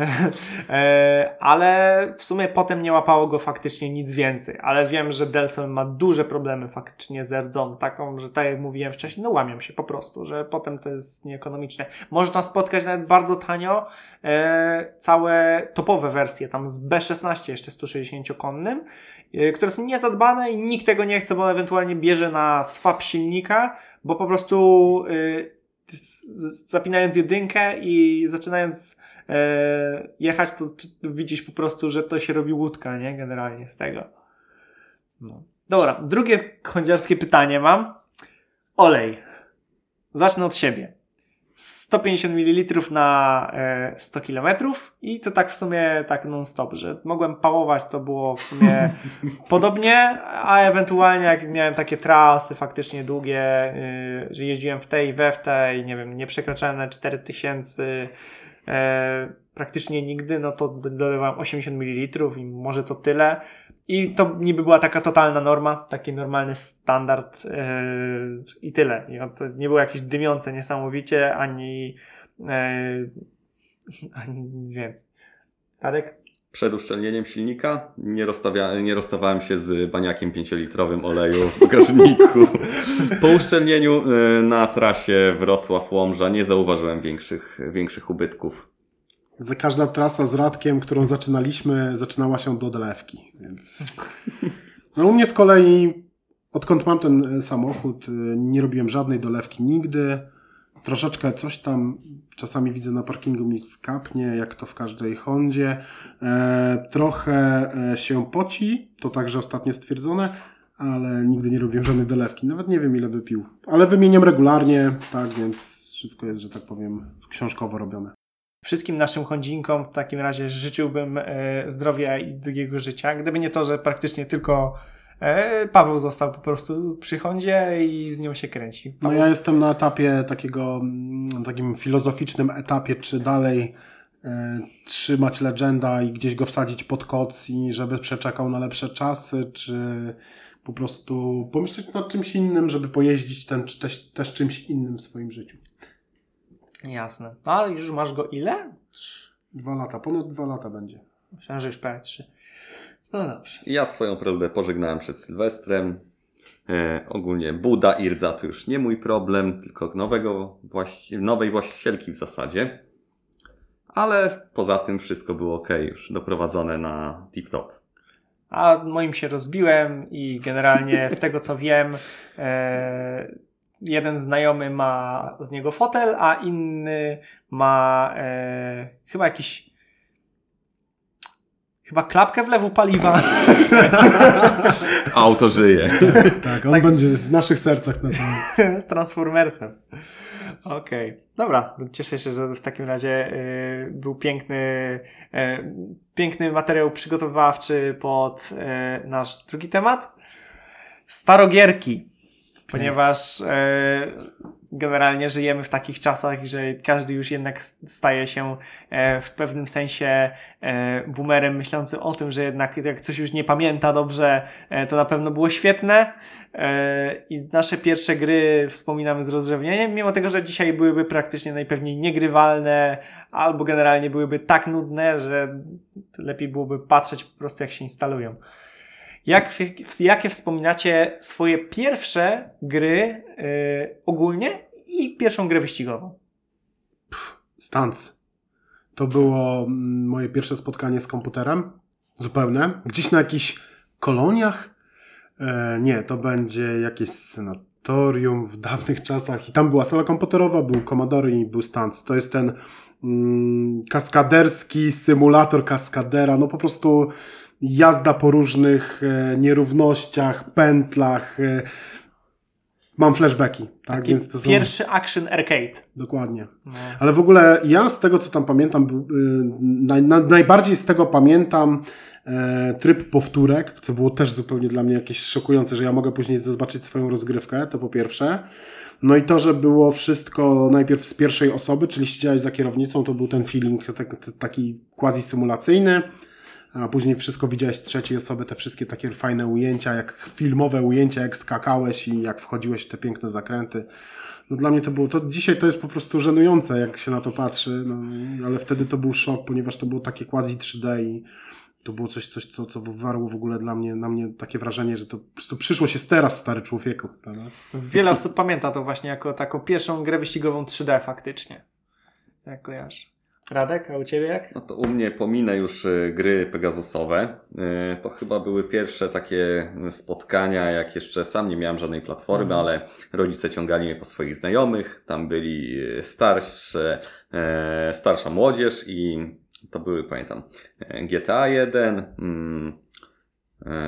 e, ale w sumie potem nie łapało go faktycznie nic więcej. Ale wiem, że Delsol ma duże problemy faktycznie z rdzą, taką, że tak jak mówiłem wcześniej, no łamią się po prostu, że potem to jest nieekonomiczne. Można spotkać nawet bardzo tanio e, całe topowe wersje, tam z B16 jeszcze 160-konnym, e, które są niezadbane i nikt tego nie chce, bo ewentualnie bierze na swap silnika, bo po prostu e, zapinając jedynkę i zaczynając e, jechać, to widzisz po prostu, że to się robi łódka, nie? Generalnie z tego. No. Dobra, drugie kądziarskie pytanie mam. Olej. Zacznę od siebie. 150 ml na e, 100 km i to tak w sumie tak non-stop, że mogłem pałować, to było w sumie podobnie, a ewentualnie jak miałem takie trasy faktycznie długie, y, że jeździłem w tej, we w tej, nie wiem, nie przekraczałem na 4000 e, praktycznie nigdy, no to do- dolewałem 80 ml i może to tyle. I to niby była taka totalna norma, taki normalny standard yy, i tyle. I to nie było jakieś dymiące niesamowicie, ani, yy, ani nic więcej. Radek? Przed uszczelnieniem silnika nie, rozstawia, nie rozstawałem się z baniakiem 5-litrowym oleju w bagażniku. Po uszczelnieniu y, na trasie Wrocław-Łomża nie zauważyłem większych, większych ubytków. Za każda trasa z Radkiem, którą zaczynaliśmy, zaczynała się do dolewki, więc... No u mnie z kolei, odkąd mam ten e, samochód, e, nie robiłem żadnej dolewki nigdy. Troszeczkę coś tam czasami widzę na parkingu mi skapnie, jak to w każdej Hondzie. E, trochę e, się poci, to także ostatnio stwierdzone, ale nigdy nie robiłem żadnej dolewki. Nawet nie wiem ile by pił. Ale wymieniam regularnie, tak więc wszystko jest, że tak powiem, książkowo robione. Wszystkim naszym chądzinkom w takim razie życzyłbym e, zdrowia i długiego życia. Gdyby nie to, że praktycznie tylko e, Paweł został po prostu przy Hondzie i z nią się kręci. No Paweł, ja jestem na etapie takiego, mm, takim filozoficznym etapie, czy dalej e, trzymać legenda i gdzieś go wsadzić pod koc i żeby przeczekał na lepsze czasy, czy po prostu pomyśleć nad czymś innym, żeby pojeździć ten, też, też czymś innym w swoim życiu. Jasne. A już masz go ile? Trz- Dwa lata, ponad dwa lata będzie. Myślałem, że już prawie trzy. No dobrze. Ja swoją próbę pożegnałem przed Sylwestrem. E, ogólnie Buda i rdza to już nie mój problem, tylko nowego właści- nowej właścicielki w zasadzie. Ale poza tym wszystko było ok, już doprowadzone na tip-top. A moim się rozbiłem i generalnie z tego co wiem, e, jeden znajomy ma z niego fotel, a inny ma e, chyba jakiś. Chyba klapkę w lewu paliwa. Auto żyje. Tak, on Tak. będzie w naszych sercach na całym. z Transformersem. Okej, dobra. Cieszę się, że w takim razie y, był piękny, y, piękny materiał przygotowawczy pod y, nasz drugi temat. Starogierki. Ponieważ e, generalnie żyjemy w takich czasach, że każdy już jednak staje się e, w pewnym sensie e, boomerem myślący o tym, że jednak jak coś już nie pamięta dobrze, to na pewno było świetne. I nasze pierwsze gry wspominamy z rozrzewnieniem, mimo tego, że dzisiaj byłyby praktycznie najpewniej niegrywalne, albo generalnie byłyby tak nudne, że lepiej byłoby patrzeć po prostu jak się instalują. Jak, jakie wspominacie swoje pierwsze gry yy, ogólnie i pierwszą grę wyścigową? Stans. To było mm, moje pierwsze spotkanie z komputerem. Zupełne. Gdzieś na jakichś koloniach. E, nie, to będzie jakieś senatorium w dawnych czasach. I tam była sala komputerowa, był Commodore i był Stans. To jest ten mm, kaskaderski symulator kaskadera. No po prostu jazda po różnych e, nierównościach, pętlach. E, mam flashbacki, tak? Taki Więc to są... Pierwszy action arcade. Dokładnie. No. Ale w ogóle ja z tego, co tam pamiętam, naj, na, najbardziej z tego pamiętam e, tryb powtórek, co było też zupełnie dla mnie jakieś szokujące, że ja mogę później zobaczyć swoją rozgrywkę, to po pierwsze. No i to, że było wszystko najpierw z pierwszej osoby, czyli siedziałeś za kierownicą, to był ten feeling tak, taki quasi symulacyjny a później wszystko widziałeś z trzeciej osoby, te wszystkie takie fajne ujęcia, jak filmowe ujęcia, jak skakałeś i jak wchodziłeś w te piękne zakręty. No dla mnie to było, to dzisiaj to jest po prostu żenujące, jak się na to patrzy, no, ale wtedy to był szok, ponieważ to było takie quasi 3D i to było coś, coś co, co wywarło w ogóle dla mnie, na mnie takie wrażenie, że to po prostu przyszło się teraz, stary człowieku. Prawda? Wiele osób pamięta to właśnie jako taką pierwszą grę wyścigową 3D faktycznie. Jak kojarzę. Radek, a u Ciebie jak? No to u mnie pominę już y, gry Pegasusowe. Y, to chyba były pierwsze takie spotkania, jak jeszcze sam nie miałem żadnej platformy, mhm. ale rodzice ciągali mnie po swoich znajomych. Tam byli y, starsze, starsza młodzież i to były, pamiętam, GTA 1, mm,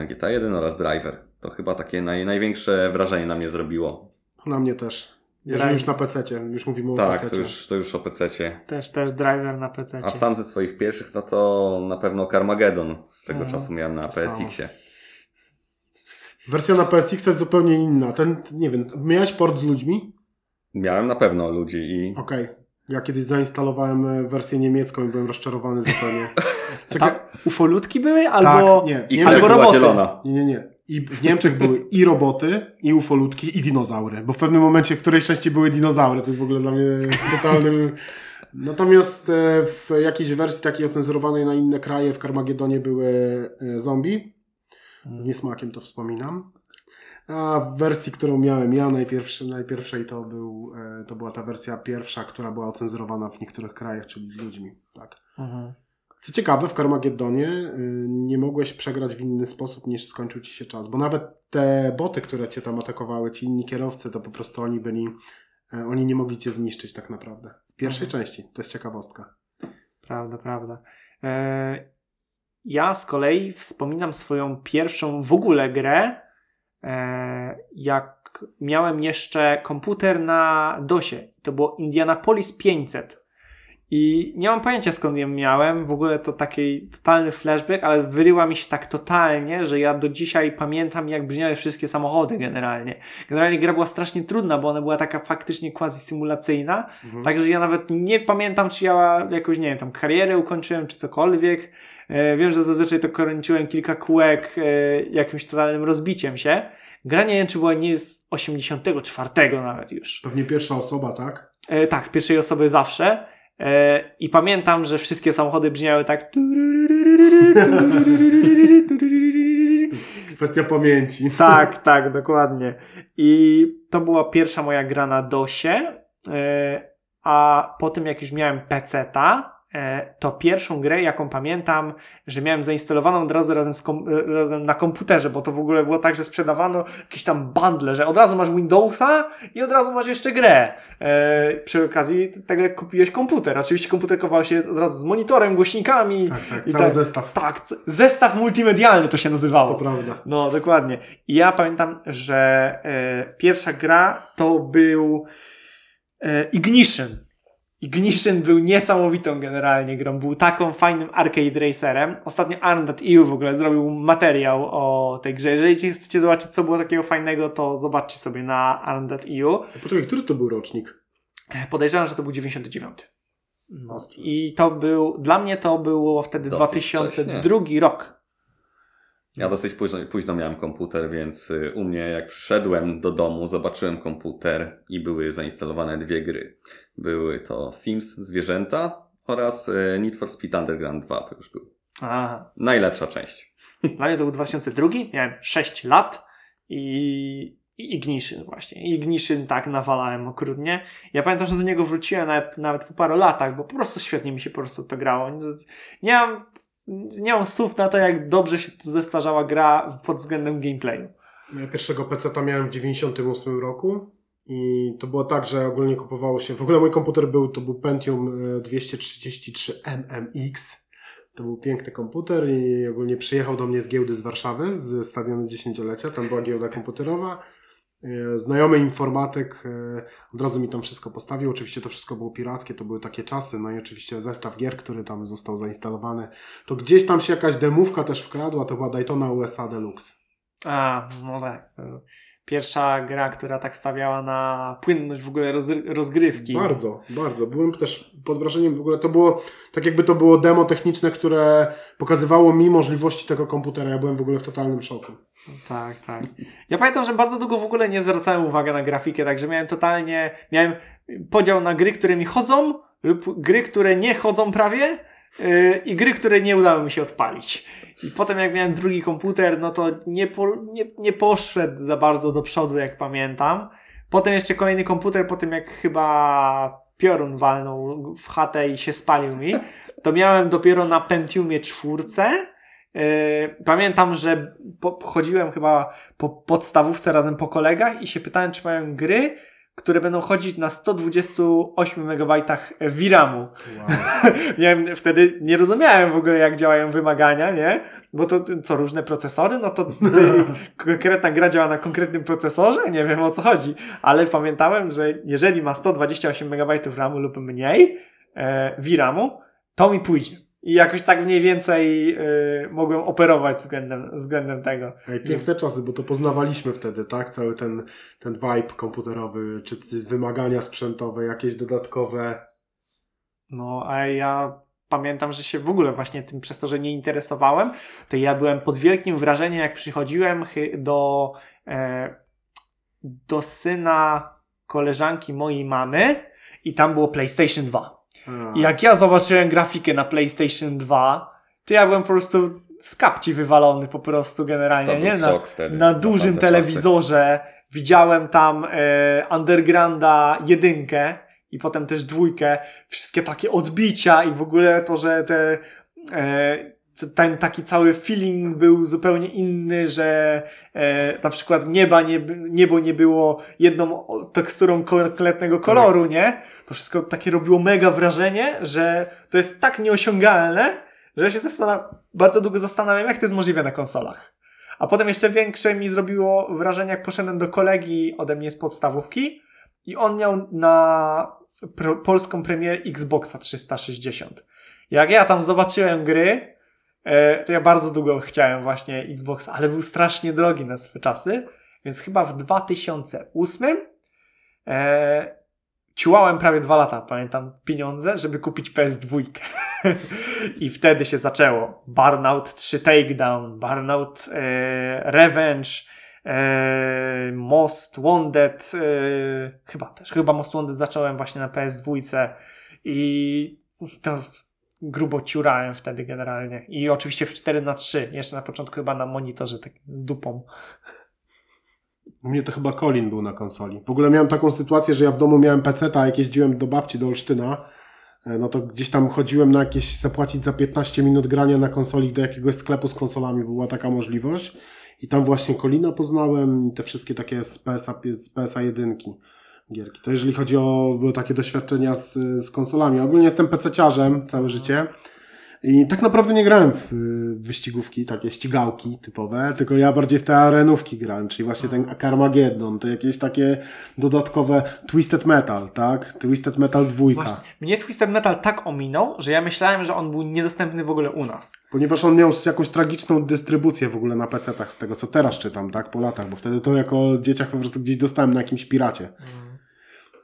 GTA 1 oraz Driver. To chyba takie naj, największe wrażenie na mnie zrobiło. Na mnie też. Jeżeli już na PC, już mówimy tak, o PC. Tak, to już, to już o PC. Też, też driver na PC. A sam ze swoich pierwszych, no to na pewno Carmageddon swego mhm. czasu miałem na PSX-ie. Wersja na PSX jest zupełnie inna. Ten, nie wiem, miałeś port z ludźmi? Miałem na pewno ludzi i. Okej. Okay. Ja kiedyś zainstalowałem e, wersję niemiecką i byłem rozczarowany zupełnie. Czekaj. ufolutki były? Albo, tak, nie. I albo roboty. Zielona. Nie, nie, nie. I w Niemczech były i roboty, i ufolutki, i dinozaury. Bo w pewnym momencie w którejś części były dinozaury, co jest w ogóle dla mnie totalnym... Natomiast e, w jakiejś wersji takiej ocenzurowanej na inne kraje w Carmagedonie były e, zombie. Z niesmakiem to wspominam. A w wersji, którą miałem ja najpierwszy, najpierwszej, to, był, e, to była ta wersja pierwsza, która była ocenzurowana w niektórych krajach, czyli z ludźmi. Tak. Mhm. Co ciekawe, w Carmageddonie y, nie mogłeś przegrać w inny sposób niż skończył ci się czas, bo nawet te boty, które cię tam atakowały, ci inni kierowcy, to po prostu oni byli, e, oni nie mogli cię zniszczyć tak naprawdę. W pierwszej mhm. części, to jest ciekawostka. Prawda, prawda. E, ja z kolei wspominam swoją pierwszą w ogóle grę, e, jak miałem jeszcze komputer na DOSie. To było Indianapolis 500. I nie mam pojęcia skąd ją miałem, w ogóle to taki totalny flashback, ale wyryła mi się tak totalnie, że ja do dzisiaj pamiętam jak brzmiały wszystkie samochody generalnie. Generalnie gra była strasznie trudna, bo ona była taka faktycznie quasi symulacyjna, mhm. także ja nawet nie pamiętam czy ja jakoś, nie wiem, tam karierę ukończyłem czy cokolwiek. E, wiem, że zazwyczaj to kończyłem kilka kółek e, jakimś totalnym rozbiciem się. Gra nie wiem, czy była nie z 84 nawet już. Pewnie pierwsza osoba, tak? E, tak, z pierwszej osoby zawsze. E, I pamiętam, że wszystkie samochody brzmiały tak. Kwestia pamięci. Tak, tak, dokładnie. I to była pierwsza moja gra na DOSie. E, a po tym, jak już miałem PC-ta, E, to pierwszą grę, jaką pamiętam, że miałem zainstalowaną od razu razem, kom e, razem na komputerze, bo to w ogóle było tak, że sprzedawano jakieś tam bundle, że od razu masz Windowsa i od razu masz jeszcze grę. E, przy okazji tego, jak kupiłeś komputer. Oczywiście komputer kupował się od razu z monitorem, głośnikami. Tak, tak, cały tak, zestaw. Tak, zestaw multimedialny to się nazywało. To prawda. No, dokładnie. I ja pamiętam, że e, pierwsza gra to był e, Ignition. Ignition był niesamowitą generalnie grą. Był taką fajnym arcade racerem. Ostatnio Arn.eu w ogóle zrobił materiał o tej grze. Jeżeli chcecie zobaczyć, co było takiego fajnego, to zobaczcie sobie na Arn.eu. Poczekaj, który to był rocznik? Podejrzewam, że to był 99. No. I to był, dla mnie to było wtedy Dosyć 2002 rok. Ja dosyć późno, późno miałem komputer, więc y, u mnie jak przyszedłem do domu, zobaczyłem komputer i były zainstalowane dwie gry. Były to Sims Zwierzęta oraz y, Need for Speed Underground 2 to już był. Aha. Najlepsza część. Dla mnie to był 2002, miałem 6 lat i i Ignition właśnie. Ignition tak nawalałem okrutnie. Ja pamiętam, że do niego wróciłem nawet, nawet po paru latach, bo po prostu świetnie mi się po prostu to grało. Nie mam, nie mam słów na to, jak dobrze się to zestarzała gra pod względem gameplayu. Ja pierwszego PC miałem w 98 roku i to było tak, że ogólnie kupowało się, w ogóle mój komputer był, to był Pentium 233 e, MMX. To był piękny komputer i ogólnie przyjechał do mnie z giełdy z Warszawy, z stadionu dziesięciolecia. Tam była giełda komputerowa E, znajomy informatyk e, od razu mi tam wszystko postawił. Oczywiście to wszystko było pirackie, to były takie czasy. No i oczywiście zestaw gier, który tam został zainstalowany. To gdzieś tam się jakaś demówka też wkradła, to była Daytona USA Deluxe. A, no tak pierwsza gra, która tak stawiała na płynność w ogóle rozgrywki. Bardzo, bardzo. Byłem też pod wrażeniem w ogóle, to było tak jakby to było demo techniczne, które pokazywało mi możliwości tego komputera. Ja byłem w ogóle w totalnym szoku. Tak, tak. Ja pamiętam, że bardzo długo w ogóle nie zwracałem uwagi na grafikę, także miałem totalnie, miałem podział na gry, które mi chodzą lub gry, które nie chodzą prawie yy, i gry, które nie udało mi się odpalić. I potem jak miałem drugi komputer, no to nie, po, nie, nie poszedł za bardzo do przodu, jak pamiętam. Potem jeszcze kolejny komputer, po tym jak chyba piorun walnął w chatę i się spalił mi, to miałem dopiero na Pentiumie czwórce. Yy, pamiętam, że po, chodziłem chyba po podstawówce razem po kolegach i się pytałem, czy mają gry, które będą chodzić na 128 MB VRAMu. Wow. Miałem, wtedy nie rozumiałem w ogóle, jak działają wymagania, nie? Bo to co, różne procesory? No to konkretna gra działa na konkretnym procesorze? Nie wiem o co chodzi. Ale pamiętałem, że jeżeli ma 128 MB RAMu lub mniej e, VRAMu, to mi pójdzie. I jakoś tak mniej więcej y, mogłem operować względem, względem tego. Ej, piękne czasy, bo to poznawaliśmy wtedy, tak? Cały ten, ten vibe komputerowy, czy wymagania sprzętowe, jakieś dodatkowe. No, a ja pamiętam, że się w ogóle właśnie tym przez to, że nie interesowałem, to ja byłem pod wielkim wrażeniem, jak przychodziłem do, e, do syna koleżanki mojej mamy i tam było PlayStation 2. I jak ja zobaczyłem grafikę na PlayStation 2, to ja byłem po prostu z kapci wywalony po prostu generalnie, to nie? Na, wtedy, na dużym telewizorze czasy. widziałem tam e, Undergrounda jedynkę i potem też dwójkę, wszystkie takie odbicia i w ogóle to, że te e, ten taki cały feeling był zupełnie inny, że e, na przykład nieba nie, niebo nie było jedną teksturą konkretnego koloru, nie? To wszystko takie robiło mega wrażenie, że to jest tak nieosiągalne, że ja się zastanawiam, bardzo długo zastanawiam, jak to jest możliwe na konsolach. A potem jeszcze większe mi zrobiło wrażenie, jak poszedłem do kolegi ode mnie z podstawówki i on miał na polską premierę Xboxa 360. Jak ja tam zobaczyłem gry, to ja bardzo długo chciałem właśnie Xbox, ale był strasznie drogi na swoje czasy, więc chyba w 2008 e, ciułałem prawie dwa lata, pamiętam, pieniądze, żeby kupić PS2. I wtedy się zaczęło. Burnout 3 Takedown, Burnout e, Revenge, e, Most Wanted, e, chyba też, chyba Most Wanted zacząłem właśnie na PS2 i to grubo ciurałem wtedy generalnie. I oczywiście w 4 na 3 jeszcze na początku chyba na monitorze tak z dupą. U mnie to chyba Colin był na konsoli. W ogóle miałem taką sytuację, że ja w domu miałem PC, a jak jeździłem do babci do Olsztyna, e, no to gdzieś tam chodziłem na jakieś zapłacić za 15 minut grania na konsoli do jakiegoś sklepu z konsolami, była taka możliwość. I tam właśnie Kolina poznałem, te wszystkie takie z PSA, z PSA 1 gierki. To jeżeli chodzi o takie doświadczenia z, z konsolami. Ogólnie jestem PC-ciarzem całe życie. I tak naprawdę nie grałem w wyścigówki, takie ścigałki typowe, tylko ja bardziej w te arenówki grałem, czyli właśnie ten Carmageddon, te jakieś takie dodatkowe Twisted Metal, tak? Twisted Metal 2. Właśnie. Mnie Twisted Metal tak ominął, że ja myślałem, że on był niedostępny w ogóle u nas. Ponieważ on miał jakąś tragiczną dystrybucję w ogóle na PC-tach, z tego co teraz czytam, tak? Po latach, bo wtedy to jako dzieciak po prostu gdzieś dostałem na jakimś piracie.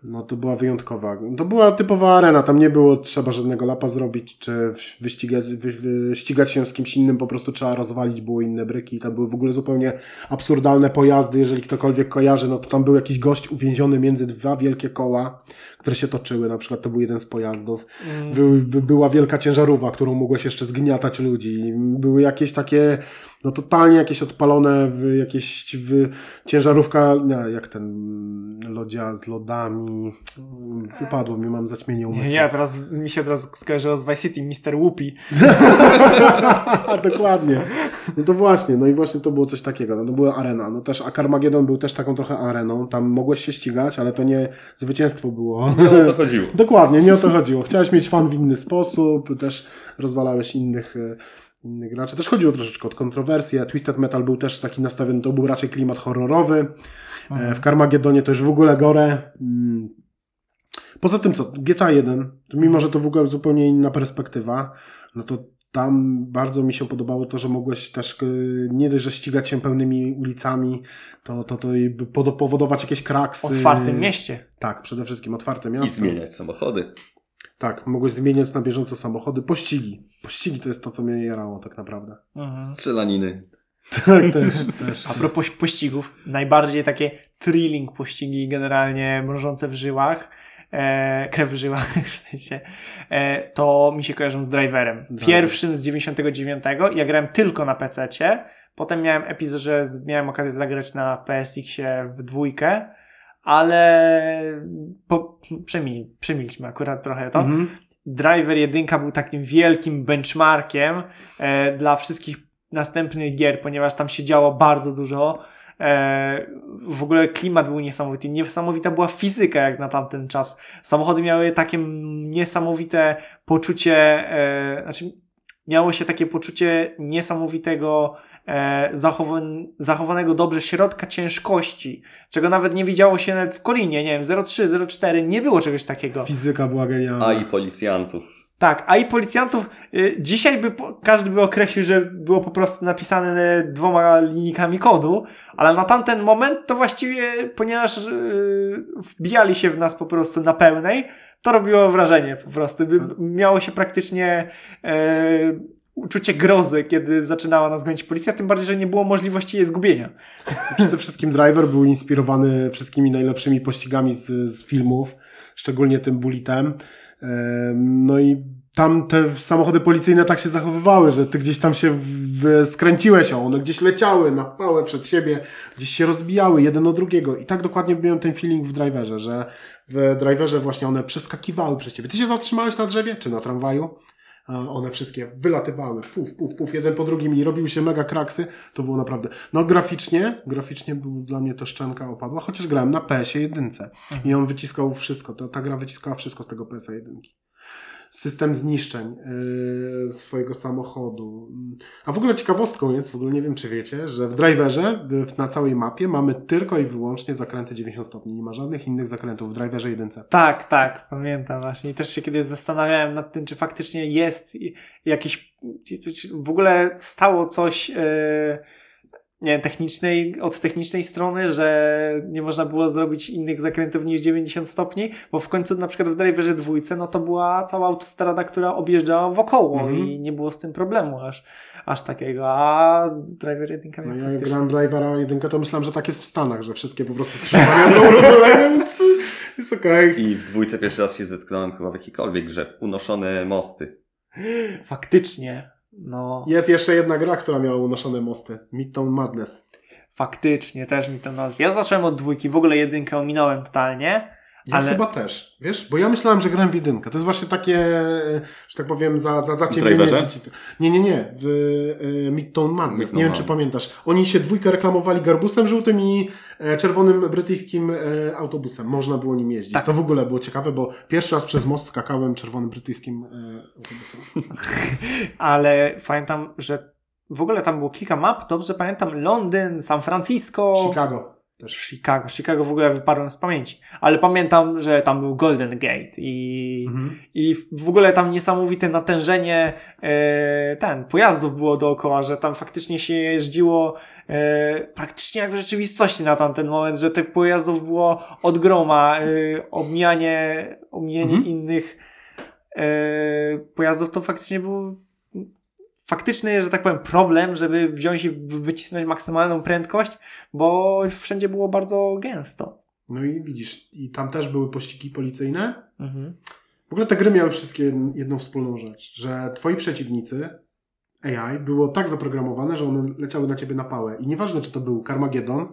No to była wyjątkowa. To była typowa arena, tam nie było trzeba żadnego lapa zrobić, czy wyścigać, wy, wyścigać się z kimś innym, po prostu trzeba rozwalić, było inne bryki, tam były w ogóle zupełnie absurdalne pojazdy, jeżeli ktokolwiek kojarzy, no to tam był jakiś gość uwięziony między dwa wielkie koła, które się toczyły, na przykład to był jeden z pojazdów. Mm. Był, by, była wielka ciężarówka, którą mogłeś jeszcze zgniatać ludzi. Były jakieś takie, no totalnie jakieś odpalone, w, jakieś w, ciężarówka, nie, jak ten lodzia z lodami. Wypadło mi, mam zaćmienie umysłu. Nie, teraz mi się teraz skojarzyło z Vice City, Mr. Whoopi. Dokładnie. No to właśnie, no i właśnie to było coś takiego. No to była arena. No też Akarmagedon był też taką trochę areną. Tam mogłeś się ścigać, ale to nie zwycięstwo było. Nie o to chodziło. Dokładnie, nie o to chodziło. Chciałeś mieć fan w inny sposób, też rozwalałeś innych e, innych graczy. Też chodziło troszeczkę o kontrowersję. Twisted Metal był też taki nastawiony, to był raczej klimat horrorowy. Mhm. W Carmagedonie to już w ogóle gore. Mm. Poza tym co, GTA 1, mimo że to w ogóle zupełnie inna perspektywa, no to tam bardzo mi się podobało to, że mogłeś też e, nie dość, że ścigać się pełnymi ulicami, to, to, to i powodować jakieś kraksy. Otwartym mieście. Tak, przede wszystkim otwarte miasto. I zmieniać samochody. Tak, mogłeś zmieniać na bieżąco samochody. Pościgi. Pościgi to jest to, co mnie jarało tak naprawdę. Mhm. Strzelaniny. Tak, też, też. A propos pościgów, najbardziej takie thrilling pościgi, generalnie mrożące w żyłach, e, krew w żyłach w sensie, e, to mi się kojarzą z Driverem. Pierwszym z 99. Ja grałem tylko na PC-cie, potem miałem epizod, że miałem okazję zagrać na PSX-ie w dwójkę, ale po, przemil, przemilczmy akurat trochę to. Mhm. Driver 1 był takim wielkim benchmarkiem e, dla wszystkich następnych gier, ponieważ tam się działo bardzo dużo. E, w ogóle klimat był niesamowity. Niesamowita była fizyka jak na tamten czas. Samochody miały takie niesamowite poczucie, e, znaczy miało się takie poczucie niesamowitego e, zachowan zachowanego dobrze środka ciężkości, czego nawet nie widziało się nawet w Kolinie, nie wiem, 03, 04, nie było czegoś takiego. Fizyka była genialna. A i policjantów. Tak, a i policjantów y, dzisiaj by każdy by określił, że było po prostu napisane dwoma linijkami kodu, ale na tamten moment to właściwie, ponieważ y, wbijali się w nas po prostu na pełnej, to robiło wrażenie po prostu. By, miało się praktycznie y, uczucie grozy, kiedy zaczynała nas gonić policja, tym bardziej, że nie było możliwości jej zgubienia. Przede wszystkim Driver był inspirowany wszystkimi najlepszymi pościgami z, z filmów, szczególnie tym Bulletem. No i tam te samochody policyjne tak się zachowywały, że ty gdzieś tam się skręciłeś, a one gdzieś leciały na pałę przed siebie, gdzieś się rozbijały jeden od drugiego. I tak dokładnie miałem ten feeling w driverze, że w driverze właśnie one przeskakiwały przez ciebie. Ty się zatrzymałeś na drzewie czy na tramwaju? One wszystkie wylatywały, puf, puf, puf, jeden po drugim i robiły się mega kraksy, to było naprawdę, no graficznie, graficznie był dla mnie to szczęka opadła, chociaż grałem na PS-ie jedynce. I on wyciskał wszystko, ta, ta gra wyciskała wszystko z tego PS-a jedynki system zniszczeń yy, swojego samochodu. A w ogóle ciekawostką jest, w ogóle nie wiem czy wiecie, że w driverze na całej mapie mamy tylko i wyłącznie zakręty 90 stopni. Nie ma żadnych innych zakrętów w driverze 1. Tak, tak, pamiętam właśnie. I też się kiedyś zastanawiałem nad tym, czy faktycznie jest jakiś, w ogóle stało coś, yy nie technicznej, od technicznej strony, że nie można było zrobić innych zakrętów niż 90 stopni, bo w końcu na przykład w Driverze dwójce, no to była cała autostrada, która objeżdżała wokoło mm -hmm. i nie było z tym problemu aż, aż takiego, a Driver 1 no ja faktycznie... grałem Drivera 1, to myślałem, że tak jest w Stanach, że wszystkie po prostu skrzyżowania są więc jest okej. Okay. I w dwójce pierwszy raz się zetknąłem chyba w jakiejkolwiek grze, unoszone mosty. Faktycznie. No. Jest jeszcze jedna gra, która miała unoszone mosty. Midtown Madness. Faktycznie, też mi to nazwa. Ja zacząłem od dwójki, w ogóle jedynkę ominąłem totalnie, Ja Ale- chyba też, wiesz? Bo ja myślałem, że grałem w jedynkę. To jest właśnie takie, e, że tak powiem, za, za zaciemnienie dzieci. Nie, nie, nie. W e, Midtown Madness. Midtown nie wiem, czy pamiętasz. Oni się dwójkę reklamowali garbusem żółtym i e, czerwonym brytyjskim e, autobusem. Można było nim jeździć. Tak. To w ogóle było ciekawe, bo pierwszy raz przez most skakałem czerwonym brytyjskim e, autobusem. Ale pamiętam, że w ogóle tam było kilka map. Dobrze pamiętam Londyn, San Francisco. Chicago też. Chicago. Chicago w ogóle wyparłem z pamięci. Ale pamiętam, że tam był Golden Gate i, Mhm. i w ogóle tam niesamowite natężenie e, ten, pojazdów było dookoła, że tam faktycznie się jeździło e, praktycznie jak w rzeczywistości na tamten moment, że tych pojazdów było od groma, e, omijanie, omijanie Mhm. innych e, pojazdów to faktycznie był faktyczny, że tak powiem, problem, żeby wziąć i wycisnąć maksymalną prędkość, bo wszędzie było bardzo gęsto. No i widzisz, i tam też były pościgi policyjne. Mhm. W ogóle te gry miały wszystkie jedną wspólną rzecz, że twoi przeciwnicy AI było tak zaprogramowane, że one leciały na ciebie na pałę. I nieważne, czy to był Carmageddon,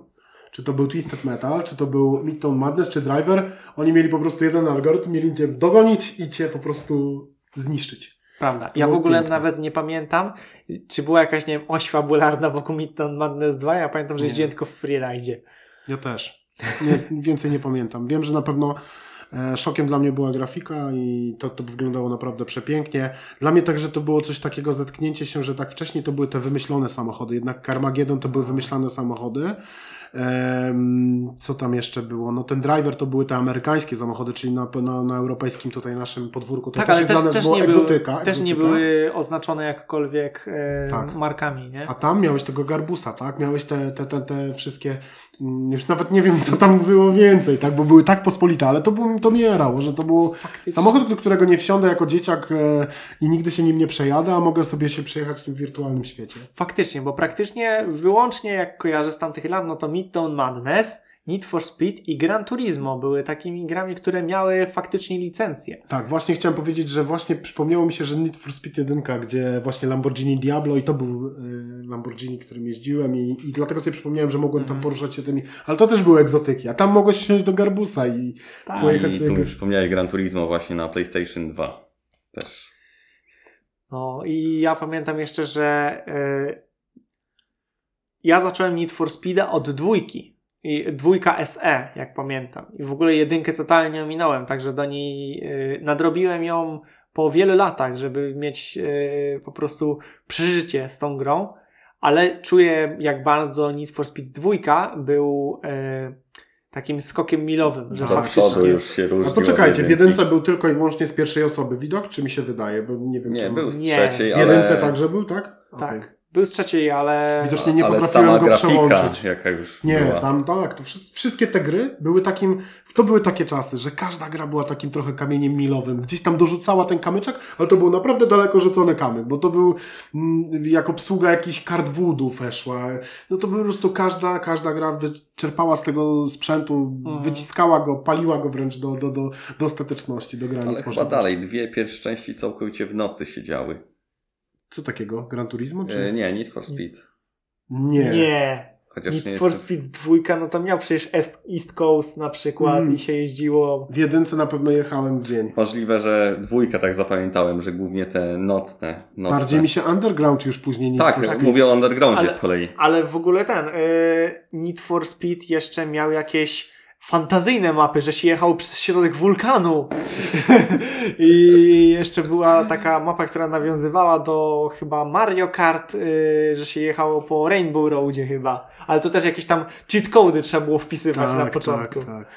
czy to był Twisted Metal, czy to był Midtown Madness, czy Driver, oni mieli po prostu jeden algorytm, mieli cię dogonić i cię po prostu zniszczyć. Prawda. Ja w ogóle piękne. nawet nie pamiętam, czy była jakaś, nie wiem, oś fabularna wokół Midtown Madness 2. Ja pamiętam, że Nie. jeździłem tylko w freeride. Ja też. Nie, więcej nie pamiętam. Wiem, że na pewno e, szokiem dla mnie była grafika i to, to wyglądało naprawdę przepięknie. Dla mnie także to było coś takiego zetknięcie się, że tak wcześniej to były te wymyślone samochody, jednak Carmageddon to były wymyślane samochody. Co tam jeszcze było? No ten driver to były te amerykańskie samochody, czyli na, na, na europejskim tutaj naszym podwórku. To Tak, też ale jest też, też, było nie, egzotyka. były, też nie były oznaczone jakkolwiek e, Tak. markami, nie? A tam miałeś tego garbusa, tak? Miałeś te, te, te, te wszystkie, mm, już nawet nie wiem, co tam było więcej, tak? Bo były tak pospolite, ale to, było, to mnie jarało, że to był samochód, do którego nie wsiądę jako dzieciak e, i nigdy się nim nie przejadę, a mogę sobie się przejechać w tym wirtualnym świecie. Faktycznie, bo praktycznie wyłącznie jak kojarzę z tamtych lat, no to Midtown Madness, Need for Speed i Gran Turismo były takimi grami, które miały faktycznie licencję. Tak, właśnie chciałem powiedzieć, że właśnie przypomniało mi się, że Need for Speed 1, gdzie właśnie Lamborghini Diablo i to był e, Lamborghini, którym jeździłem i, i dlatego sobie przypomniałem, że mogłem tam Mhm. poruszać się tymi, ale to też były egzotyki, a tam mogłeś wsiąść do garbusa i Tak. Pojechać I sobie tu mi przypomniałeś Gran Turismo właśnie na PlayStation 2. Też. No i ja pamiętam jeszcze, że y, ja zacząłem Need for Speeda od dwójki. I dwójka SE, jak pamiętam. I w ogóle jedynkę totalnie ominąłem, także do niej y, nadrobiłem ją po wielu latach, żeby mieć y, po prostu przeżycie z tą grą. Ale czuję, jak bardzo Need for Speed dwójka był y, takim skokiem milowym, że Do faktycznie... już się różnił. A poczekajcie, w jedynce był tylko i wyłącznie z pierwszej osoby widok, czy mi się wydaje? Bo nie wiem, Nie, czy... był z Nie. trzeciej, W ale... jedynce także był, tak? Tak. Był z trzeciej, ale... Widocznie nie ale potrafiłem sama go grafika, przełączyć. jaka już Nie, była. tam tak, to wszys- wszystkie te gry były takim, to były takie czasy, że każda gra była takim trochę kamieniem milowym. Gdzieś tam dorzucała ten kamyczek, ale to był naprawdę daleko rzucony kamyk, bo to był mm, jak obsługa jakichś kart voodoo weszła. No to po prostu każda, każda gra wyczerpała z tego sprzętu, Mhm. wyciskała go, paliła go wręcz do, do, do, do ostateczności, do granic Ale chyba dalej, dwie pierwsze części całkowicie w nocy siedziały. Co takiego? Gran Turismo? Czy... E, nie, Need for Speed. Nie. Nie. Chociaż Need nie for jestem... Speed 2, no to miał przecież East Coast na przykład Mm. i się jeździło. W jedynce na pewno jechałem w dzień. Możliwe, że dwójkę tak zapamiętałem, że głównie te nocne. nocne. Bardziej mi się Underground już później nie Tak, mówię o Undergroundzie Ale- z kolei. Ale w ogóle ten y, Need for Speed jeszcze miał jakieś fantazyjne mapy, że się jechało przez środek wulkanu. I jeszcze była taka mapa, która nawiązywała do chyba Mario Kart, y, że się jechało po Rainbow Roadzie chyba. Ale to też jakieś tam cheat cody trzeba było wpisywać na początku. Tak, tak.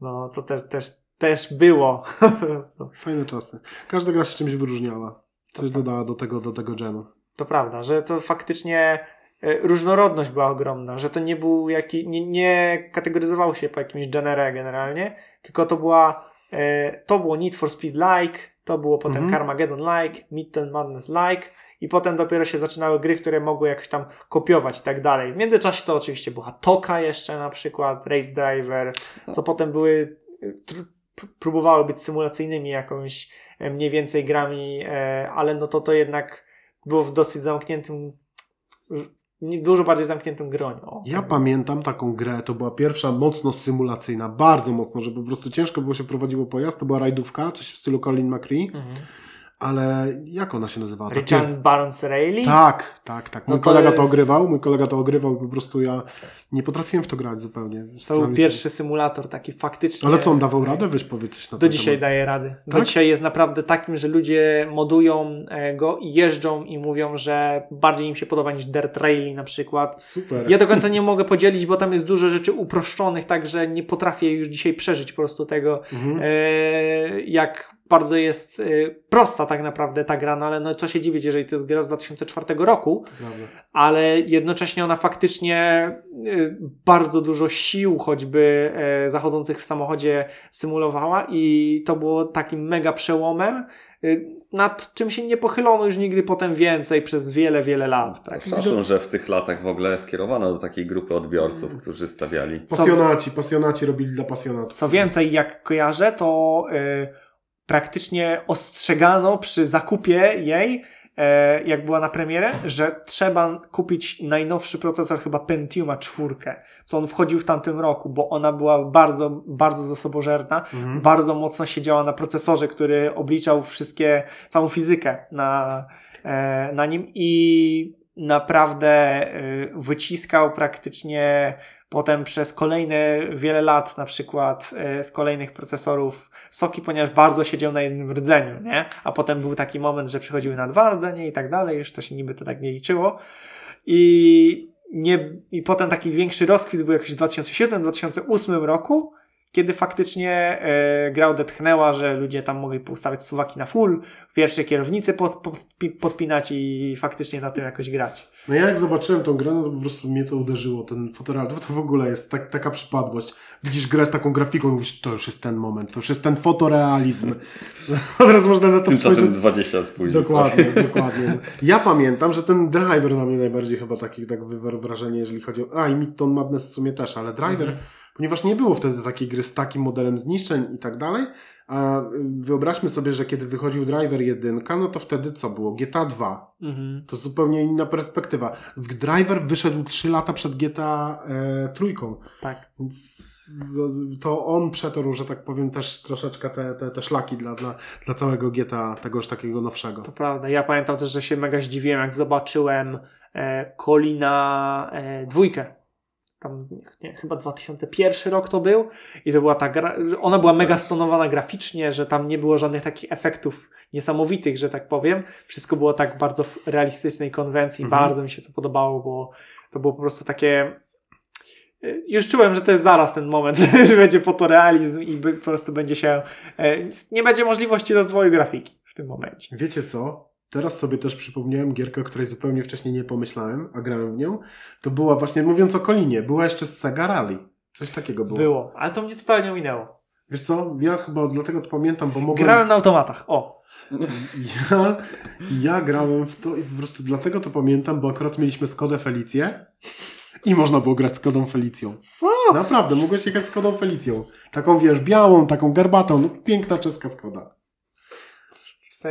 No to też, też, też było. Fajne czasy. Każda gra się czymś wyróżniała. Coś tak. dodała do tego, do tego genu. To prawda, że to faktycznie różnorodność była ogromna, że to nie był jaki, nie, nie kategoryzowało się po jakimś genere generalnie, tylko to była, e, to było Need for Speed like, to było potem Mhm. Carmageddon like, Midtown Madness like i potem dopiero się zaczynały gry, które mogły jakoś tam kopiować i tak dalej. W międzyczasie to oczywiście była Toka jeszcze na przykład, Race Driver, co potem były, e, próbowały być symulacyjnymi jakąś e, mniej więcej grami, e, ale no to to jednak było w dosyć zamkniętym dużo bardziej zamkniętym gronie. O, Ja pamiętam taką grę, to była pierwsza mocno symulacyjna, bardzo mocno, że po prostu ciężko było się prowadziło pojazd, to była rajdówka, coś w stylu Colin McRae, Mhm. Ale jak ona się nazywała? Richard Barnes Rayleigh? Tak, tak, tak. Mój No to kolega to jest- ogrywał, mój kolega to ogrywał i po prostu ja nie potrafiłem w to grać zupełnie. To był pierwszy symulator taki faktycznie. Ale co, on dawał radę? Weź powiedz coś na Do dzisiaj temat. daje rady. Do Tak? dzisiaj jest naprawdę takim, że ludzie modują e, go i jeżdżą i mówią, że bardziej im się podoba niż Dirt Rally na przykład. Super. Ja do końca nie mogę podzielić, bo tam jest dużo rzeczy uproszczonych, także nie potrafię już dzisiaj przeżyć po prostu tego, Mhm. e, jak bardzo jest e, prosta tak naprawdę ta gra, no ale no co się dziwić, jeżeli to jest gra z 2004 roku, Prawda. ale jednocześnie ona faktycznie y, bardzo dużo sił choćby e, zachodzących w samochodzie symulowała i to było takim mega przełomem, y, nad czym się nie pochylono już nigdy potem więcej przez wiele, wiele lat. Tak? Szacun, że w tych latach w ogóle skierowano do takiej grupy odbiorców, którzy stawiali. Pasjonaci, pasjonaci robili dla pasjonatów. Co więcej, jak kojarzę, to y, praktycznie ostrzegano przy zakupie jej, e, jak była na premierę, że trzeba kupić najnowszy procesor, chyba Pentiuma 4, co on wchodził w tamtym roku, bo ona była bardzo, bardzo zasobożerna, Mhm. bardzo mocno siedziała na procesorze, który obliczał wszystkie, całą fizykę na, e, na nim i naprawdę e, wyciskał praktycznie potem przez kolejne wiele lat, na przykład z kolejnych procesorów soki, ponieważ bardzo siedział na jednym rdzeniu, nie? A potem był taki moment, że przychodziły na dwa rdzenie i tak dalej, już to się niby to tak nie liczyło. I, nie, i potem taki większy rozkwit był jakoś w 2007-2008 roku, kiedy faktycznie e, gra odetchnęła, że ludzie tam mogli poustawiać suwaki na full, pierwsze kierownice pod, pod, podpinać i faktycznie na tym jakoś grać. No ja jak zobaczyłem tą grę, no to po prostu mnie to uderzyło, ten fotorealizm, to w ogóle jest tak, taka przypadłość. Widzisz grę z taką grafiką i mówisz, to już jest ten moment, to już jest ten fotorealizm. Teraz można na to Tymczasem spojrzeć. 20 lat później. Dokładnie, dokładnie. Ja pamiętam, że ten driver na mnie najbardziej chyba taki tak wywarł wrażenie, jeżeli chodzi o... A, i Midtown Madness w sumie też, ale driver, Mhm. Ponieważ nie było wtedy takiej gry z takim modelem zniszczeń i tak dalej, a y, wyobraźmy sobie, że kiedy wychodził driver 1, no to wtedy co było? GTA 2. Mhm. To zupełnie inna perspektywa. Driver wyszedł 3 lata przed GTA e, trójką, Tak. więc to on przetorł, że tak powiem, też troszeczkę te, te, te szlaki dla, dla, dla całego GTA, tegoż takiego nowszego. To prawda. Ja pamiętam też, że się mega zdziwiłem, jak zobaczyłem e, Kolina e, dwójkę. Tam, nie, chyba 2001 rok to był i to była ta gra, ona była mega stonowana graficznie, że tam nie było żadnych takich efektów niesamowitych, że tak powiem. Wszystko było tak bardzo w realistycznej konwencji, Mhm. bardzo mi się to podobało, bo to było po prostu takie e, już czułem, że to jest zaraz ten moment, że będzie fotorealizm i po prostu będzie się e, nie będzie możliwości rozwoju grafiki w tym momencie. Wiecie co? Teraz sobie też przypomniałem gierkę, o której zupełnie wcześniej nie pomyślałem, a grałem w nią. To była właśnie, mówiąc o Kolinie, była jeszcze z Sega Rally. Coś takiego było. Było, ale to mnie totalnie minęło. Wiesz co? Ja chyba dlatego to pamiętam, bo mogłem... Grałem na automatach, o. Ja, ja grałem w to i po prostu dlatego to pamiętam, bo akurat mieliśmy Skodę Felicję i można było grać z Skodą Felicją. Co? Naprawdę, mogłeś jechać Skodą Felicją. Taką, wiesz, białą, taką garbatą, no, piękna czeska Skoda.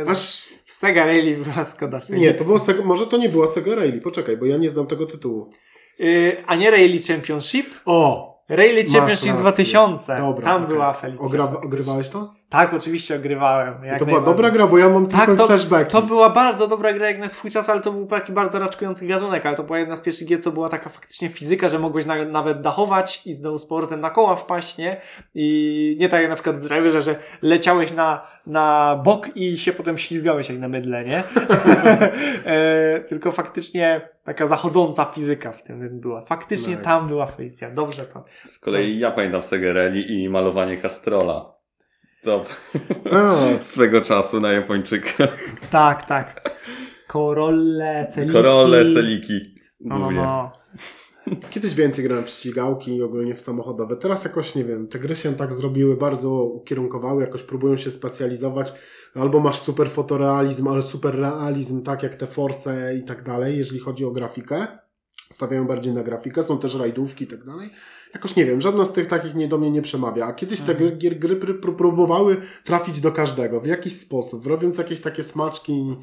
Aż... Sega Rally była Skoda Feliz. Nie, to było Sega, może to nie była Sega Rally, poczekaj, bo ja nie znam tego tytułu. Yy, a nie Rally Championship? O! Rally Championship rację. 2000. Dobra, Tam okej. była Felicia. Ogra, ogrywałeś to? Tak, oczywiście ogrywałem. I jak to była dobra gra, bo ja mam Tak, tylko to- flashbacki. To była bardzo dobra gra jak na swój czas, ale to był taki bardzo raczkujący gatunek, ale to była jedna z pierwszych gier, co była taka faktycznie fizyka, że mogłeś na, nawet dachować i znowu z powrotem na koła wpaść, nie? I nie tak jak na przykład w driverze, że leciałeś na, na bok i się potem ślizgałeś jak na mydle, nie? e, tylko faktycznie taka zachodząca fizyka w tym była. Faktycznie Nice. tam była Felicia. Dobrze to. Z kolei ja pamiętam Sega Rally i malowanie Castrola. To A, swego czasu na Japończykach. Tak, tak. Korole, celiki. Korole, seliki. No, no, no. Kiedyś więcej grałem w ścigałki i ogólnie w samochodowe. Teraz jakoś, nie wiem, te gry się tak zrobiły, bardzo ukierunkowały, jakoś próbują się specjalizować. Albo masz super fotorealizm, ale super realizm, tak jak te Force i tak dalej, jeżeli chodzi o grafikę. Stawiają bardziej na grafikę, są też rajdówki i tak dalej. Jakoś nie wiem, żadna z tych takich nie do mnie nie przemawia. A kiedyś te Mhm. gry, gry pr- próbowały trafić do każdego w jakiś sposób, robiąc jakieś takie smaczki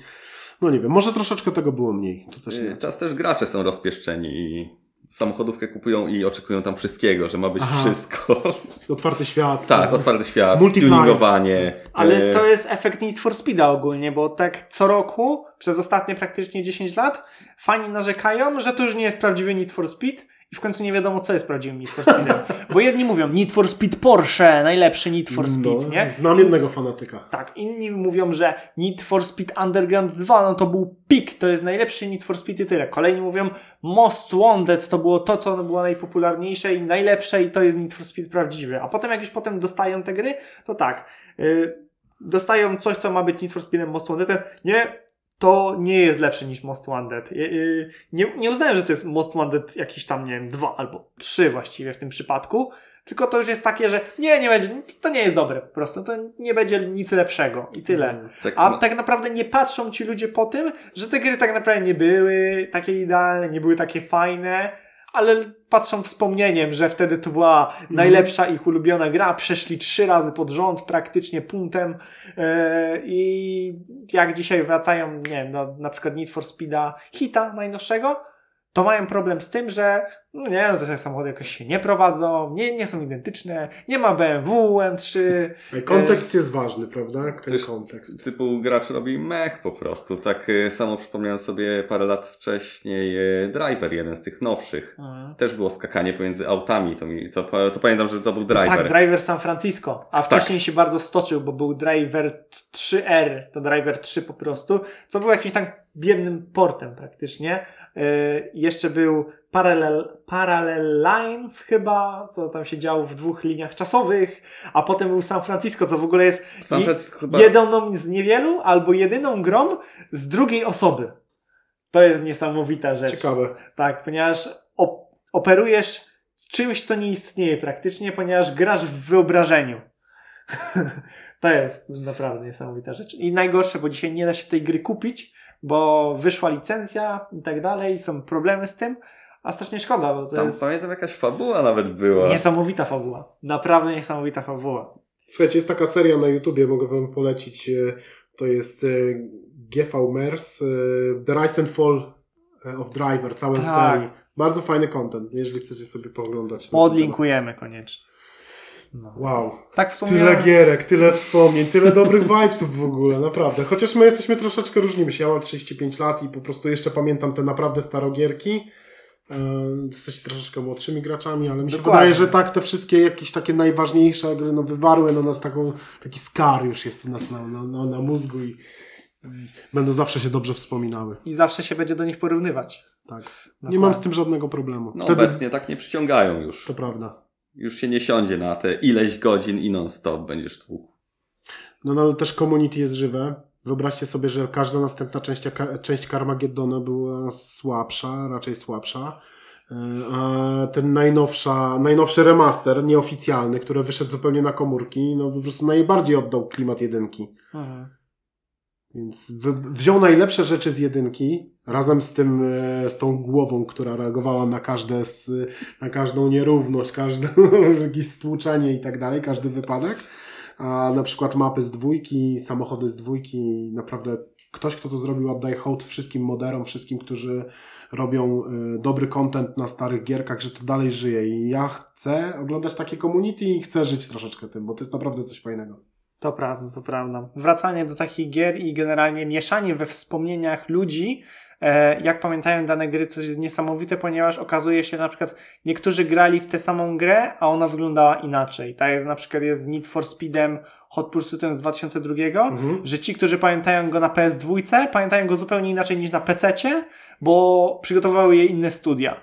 No nie wiem, może troszeczkę tego było mniej. To też nie. Czas też gracze są rozpieszczeni i samochodówkę kupują i oczekują tam wszystkiego, że ma być Aha. wszystko. Otwarty świat. tak, otwarty świat, tuningowanie. Ale e, to jest efekt Need for Speeda ogólnie, bo tak co roku, przez ostatnie praktycznie 10 lat, fani narzekają, że to już nie jest prawdziwy Need for Speed i w końcu nie wiadomo, co jest prawdziwym Need for Speedem. Bo jedni mówią Need for Speed Porsche, najlepszy Need for Speed, no, nie? Znam jednego fanatyka. Tak, inni mówią, że Need for Speed Underground 2 no to był pik, to jest najlepszy Need for Speed i tyle. Kolejni mówią Most Wanted to było to, co było najpopularniejsze i najlepsze i to jest Need for Speed prawdziwy. A potem jak już potem dostają te gry, to tak, yy, dostają coś, co ma być Need for Speedem Most Wanted, nie, to nie jest lepsze niż Most Wanted. Yy, nie, nie uznają, że to jest Most Wanted jakiś tam, nie wiem, dwa albo trzy właściwie w tym przypadku, tylko to już jest takie, że nie, nie będzie, to nie jest dobre po prostu, to nie będzie nic lepszego i tyle. tak, A tak naprawdę nie patrzą ci ludzie po tym, że te gry tak naprawdę nie były takie idealne, nie były takie fajne, ale patrzą wspomnieniem, że wtedy to była najlepsza ich ulubiona gra, przeszli trzy razy pod rząd praktycznie puntem. Yy, i jak dzisiaj wracają, nie wiem, no, na przykład Need for Speeda Hita najnowszego, to mają problem z tym, że no nie, no te samochody jakoś się nie prowadzą, nie, nie są identyczne, nie ma BMW M3, Ej, Kontekst jest ważny, prawda? Ten To kontekst. Typu gracz robi mech po prostu. Tak e, samo przypomniałem sobie parę lat wcześniej e, Driver, jeden z tych nowszych. Też było skakanie pomiędzy autami. To, mi, to, to pamiętam, że to był Driver. Tak, Driver San Francisco. A wcześniej się bardzo stoczył, bo był Driver 3R, to Driver 3 po prostu, co był jakimś tam biednym portem praktycznie. Yy, jeszcze był Parallel, Parallel Lines chyba, co tam się działo w dwóch liniach czasowych, a potem był San Francisco, co w ogóle jest San Francisco chyba... jedyną z niewielu albo jedyną grą z drugiej osoby. To jest niesamowita rzecz. Ciekawe. Tak, ponieważ op- operujesz z czymś, co nie istnieje praktycznie, ponieważ grasz w wyobrażeniu. to jest naprawdę niesamowita rzecz. I najgorsze, bo dzisiaj nie da się tej gry kupić, bo wyszła licencja i tak dalej, są problemy z tym, a strasznie szkoda, bo to Tam jest pamiętam jakaś fabuła nawet była. niesamowita fabuła. Naprawdę niesamowita fabuła. Słuchajcie, jest taka seria na YouTubie, mogę wam polecić. e, To jest e, GV Mers, e, The Rise and Fall of Driver, całe Tak. serii. Bardzo fajny content, jeżeli chcecie sobie pooglądać. na ten Odlinkujemy koniecznie. No. Wow. Tak Tyle wspomniałem. gierek, tyle wspomnień, tyle dobrych vibesów w ogóle, naprawdę. Chociaż my jesteśmy troszeczkę różnimy się. Ja mam 35 lat i po prostu jeszcze pamiętam te naprawdę starogierki. E, Jesteście troszeczkę młodszymi graczami, ale mi się Dokładnie. wydaje, że tak te wszystkie jakieś takie najważniejsze gry no, wywarły na nas taką, taki skar już jest u nas na, na, na, na mózgu i, i będą zawsze się dobrze wspominały. I zawsze się będzie do nich porównywać. Tak. Nie Dokładnie. mam z tym żadnego problemu. No Wtedy obecnie tak nie przyciągają już. to prawda. Już się nie siądzie na te ileś godzin i non-stop będziesz tłukł. No, no ale też community jest żywe. Wyobraźcie sobie, że każda następna część, część Carmageddona była słabsza, raczej słabsza. Yy, A ten najnowsza, najnowszy remaster, nieoficjalny, który wyszedł zupełnie na komórki, no po prostu najbardziej oddał klimat jedynki. Mhm. Więc wziął najlepsze rzeczy z jedynki, razem z tym, e, z tą głową, która reagowała na każde, z, na każdą nierówność, każde jakieś stłuczenie i tak dalej, każdy wypadek. A na przykład mapy z dwójki, samochody z dwójki, naprawdę ktoś, kto to zrobił, oddaje hołd wszystkim moderom, wszystkim, którzy robią e, dobry content na starych gierkach, że to dalej żyje. I ja chcę oglądać takie community i chcę żyć troszeczkę tym, bo to jest naprawdę coś fajnego. To prawda, to prawda. Wracanie do takich gier i generalnie mieszanie we wspomnieniach ludzi, e, jak pamiętają dane gry, to jest niesamowite, ponieważ okazuje się na przykład, niektórzy grali w tę samą grę, a ona wyglądała inaczej. Tak jest na przykład jest z Need for Speedem Hot Pursuitem z 2002, Mhm. że ci, którzy pamiętają go na PS2, pamiętają go zupełnie inaczej niż na PC, bo przygotowały je inne studia.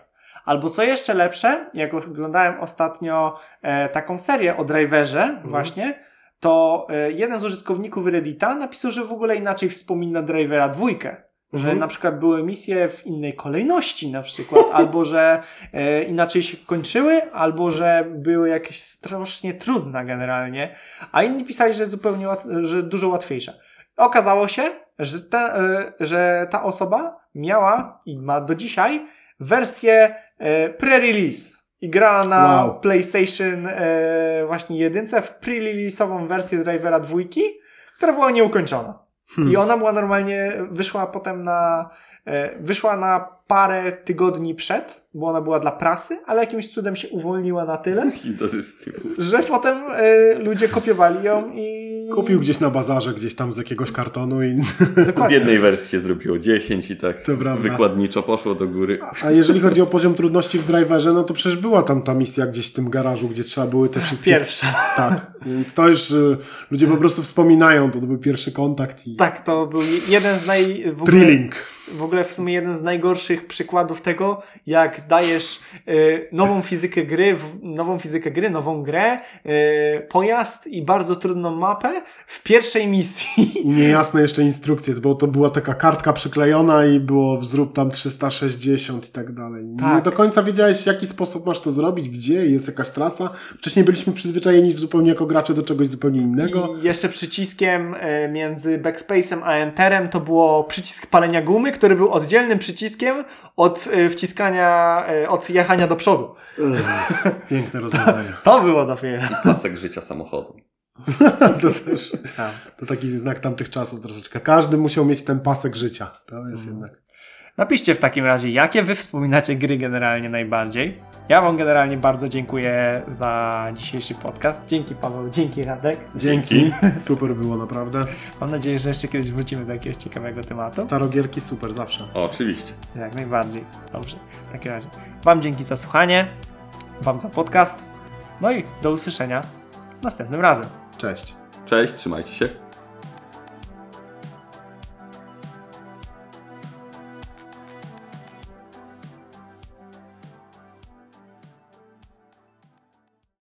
Albo co jeszcze lepsze, jak oglądałem ostatnio e, taką serię o driverze właśnie, to e, jeden z użytkowników Reddita napisał, że w ogóle inaczej wspomina drivera dwójkę. Że Mhm. na przykład były misje w innej kolejności na przykład, albo że e, inaczej się kończyły, albo że były jakieś strasznie trudne generalnie, a inni pisali, że zupełnie że dużo łatwiejsze. Okazało się, że ta, e, że ta osoba miała i ma do dzisiaj wersję e, pre-release i grała na Wow. PlayStation e, właśnie jedynce w pre-release'ową wersję Drivera dwójki, która była nieukończona. I ona była normalnie, wyszła potem na, e, wyszła na parę tygodni przed, bo ona była dla prasy, ale jakimś cudem się uwolniła na tyle, że potem e, ludzie kopiowali ją i... Kupił gdzieś na bazarze, gdzieś tam z jakiegoś kartonu i... Z Dokładnie. jednej wersji się zrobiło 10 i tak wykładniczo poszło do góry. A jeżeli chodzi o poziom trudności w driverze, no to przecież była tam ta misja gdzieś w tym garażu, gdzie trzeba były te wszystkie... Pierwsza. Tak, więc to już y, ludzie po prostu wspominają, to, to był pierwszy kontakt i... Tak, to był jeden z naj... W ogóle, Thrilling. w ogóle w sumie jeden z najgorszych przykładów tego, jak dajesz y, nową fizykę gry, w, nową fizykę gry, nową grę, y, pojazd i bardzo trudną mapę w pierwszej misji. I niejasne jeszcze instrukcje, bo to była taka kartka przyklejona i było zrób tam 360 i tak dalej. Nie Tak. do końca wiedziałeś, w jaki sposób masz to zrobić, gdzie jest jakaś trasa. Wcześniej byliśmy przyzwyczajeni zupełnie jako gracze do czegoś zupełnie innego. I jeszcze przyciskiem y, między backspace'em a enterem to było przycisk palenia gumy, który był oddzielnym przyciskiem od y, wciskania, y, od jechania do przodu. Ech, Piękne rozwiązania. To było dopiero. Pasek życia samochodu. To też to taki znak tamtych czasów troszeczkę. Każdy musiał mieć ten pasek życia. To jest jednak... Napiszcie w takim razie, jakie wy wspominacie gry generalnie najbardziej. Ja wam generalnie bardzo dziękuję za dzisiejszy podcast. Dzięki Paweł, dzięki Radek. Dzięki. Super było naprawdę. Mam nadzieję, że jeszcze kiedyś wrócimy do jakiegoś ciekawego tematu. Starogierki super zawsze. O, oczywiście. Jak najbardziej. Dobrze. W takim razie. Wam dzięki za słuchanie. Wam za podcast. No i do usłyszenia następnym razem. Cześć. Cześć, trzymajcie się.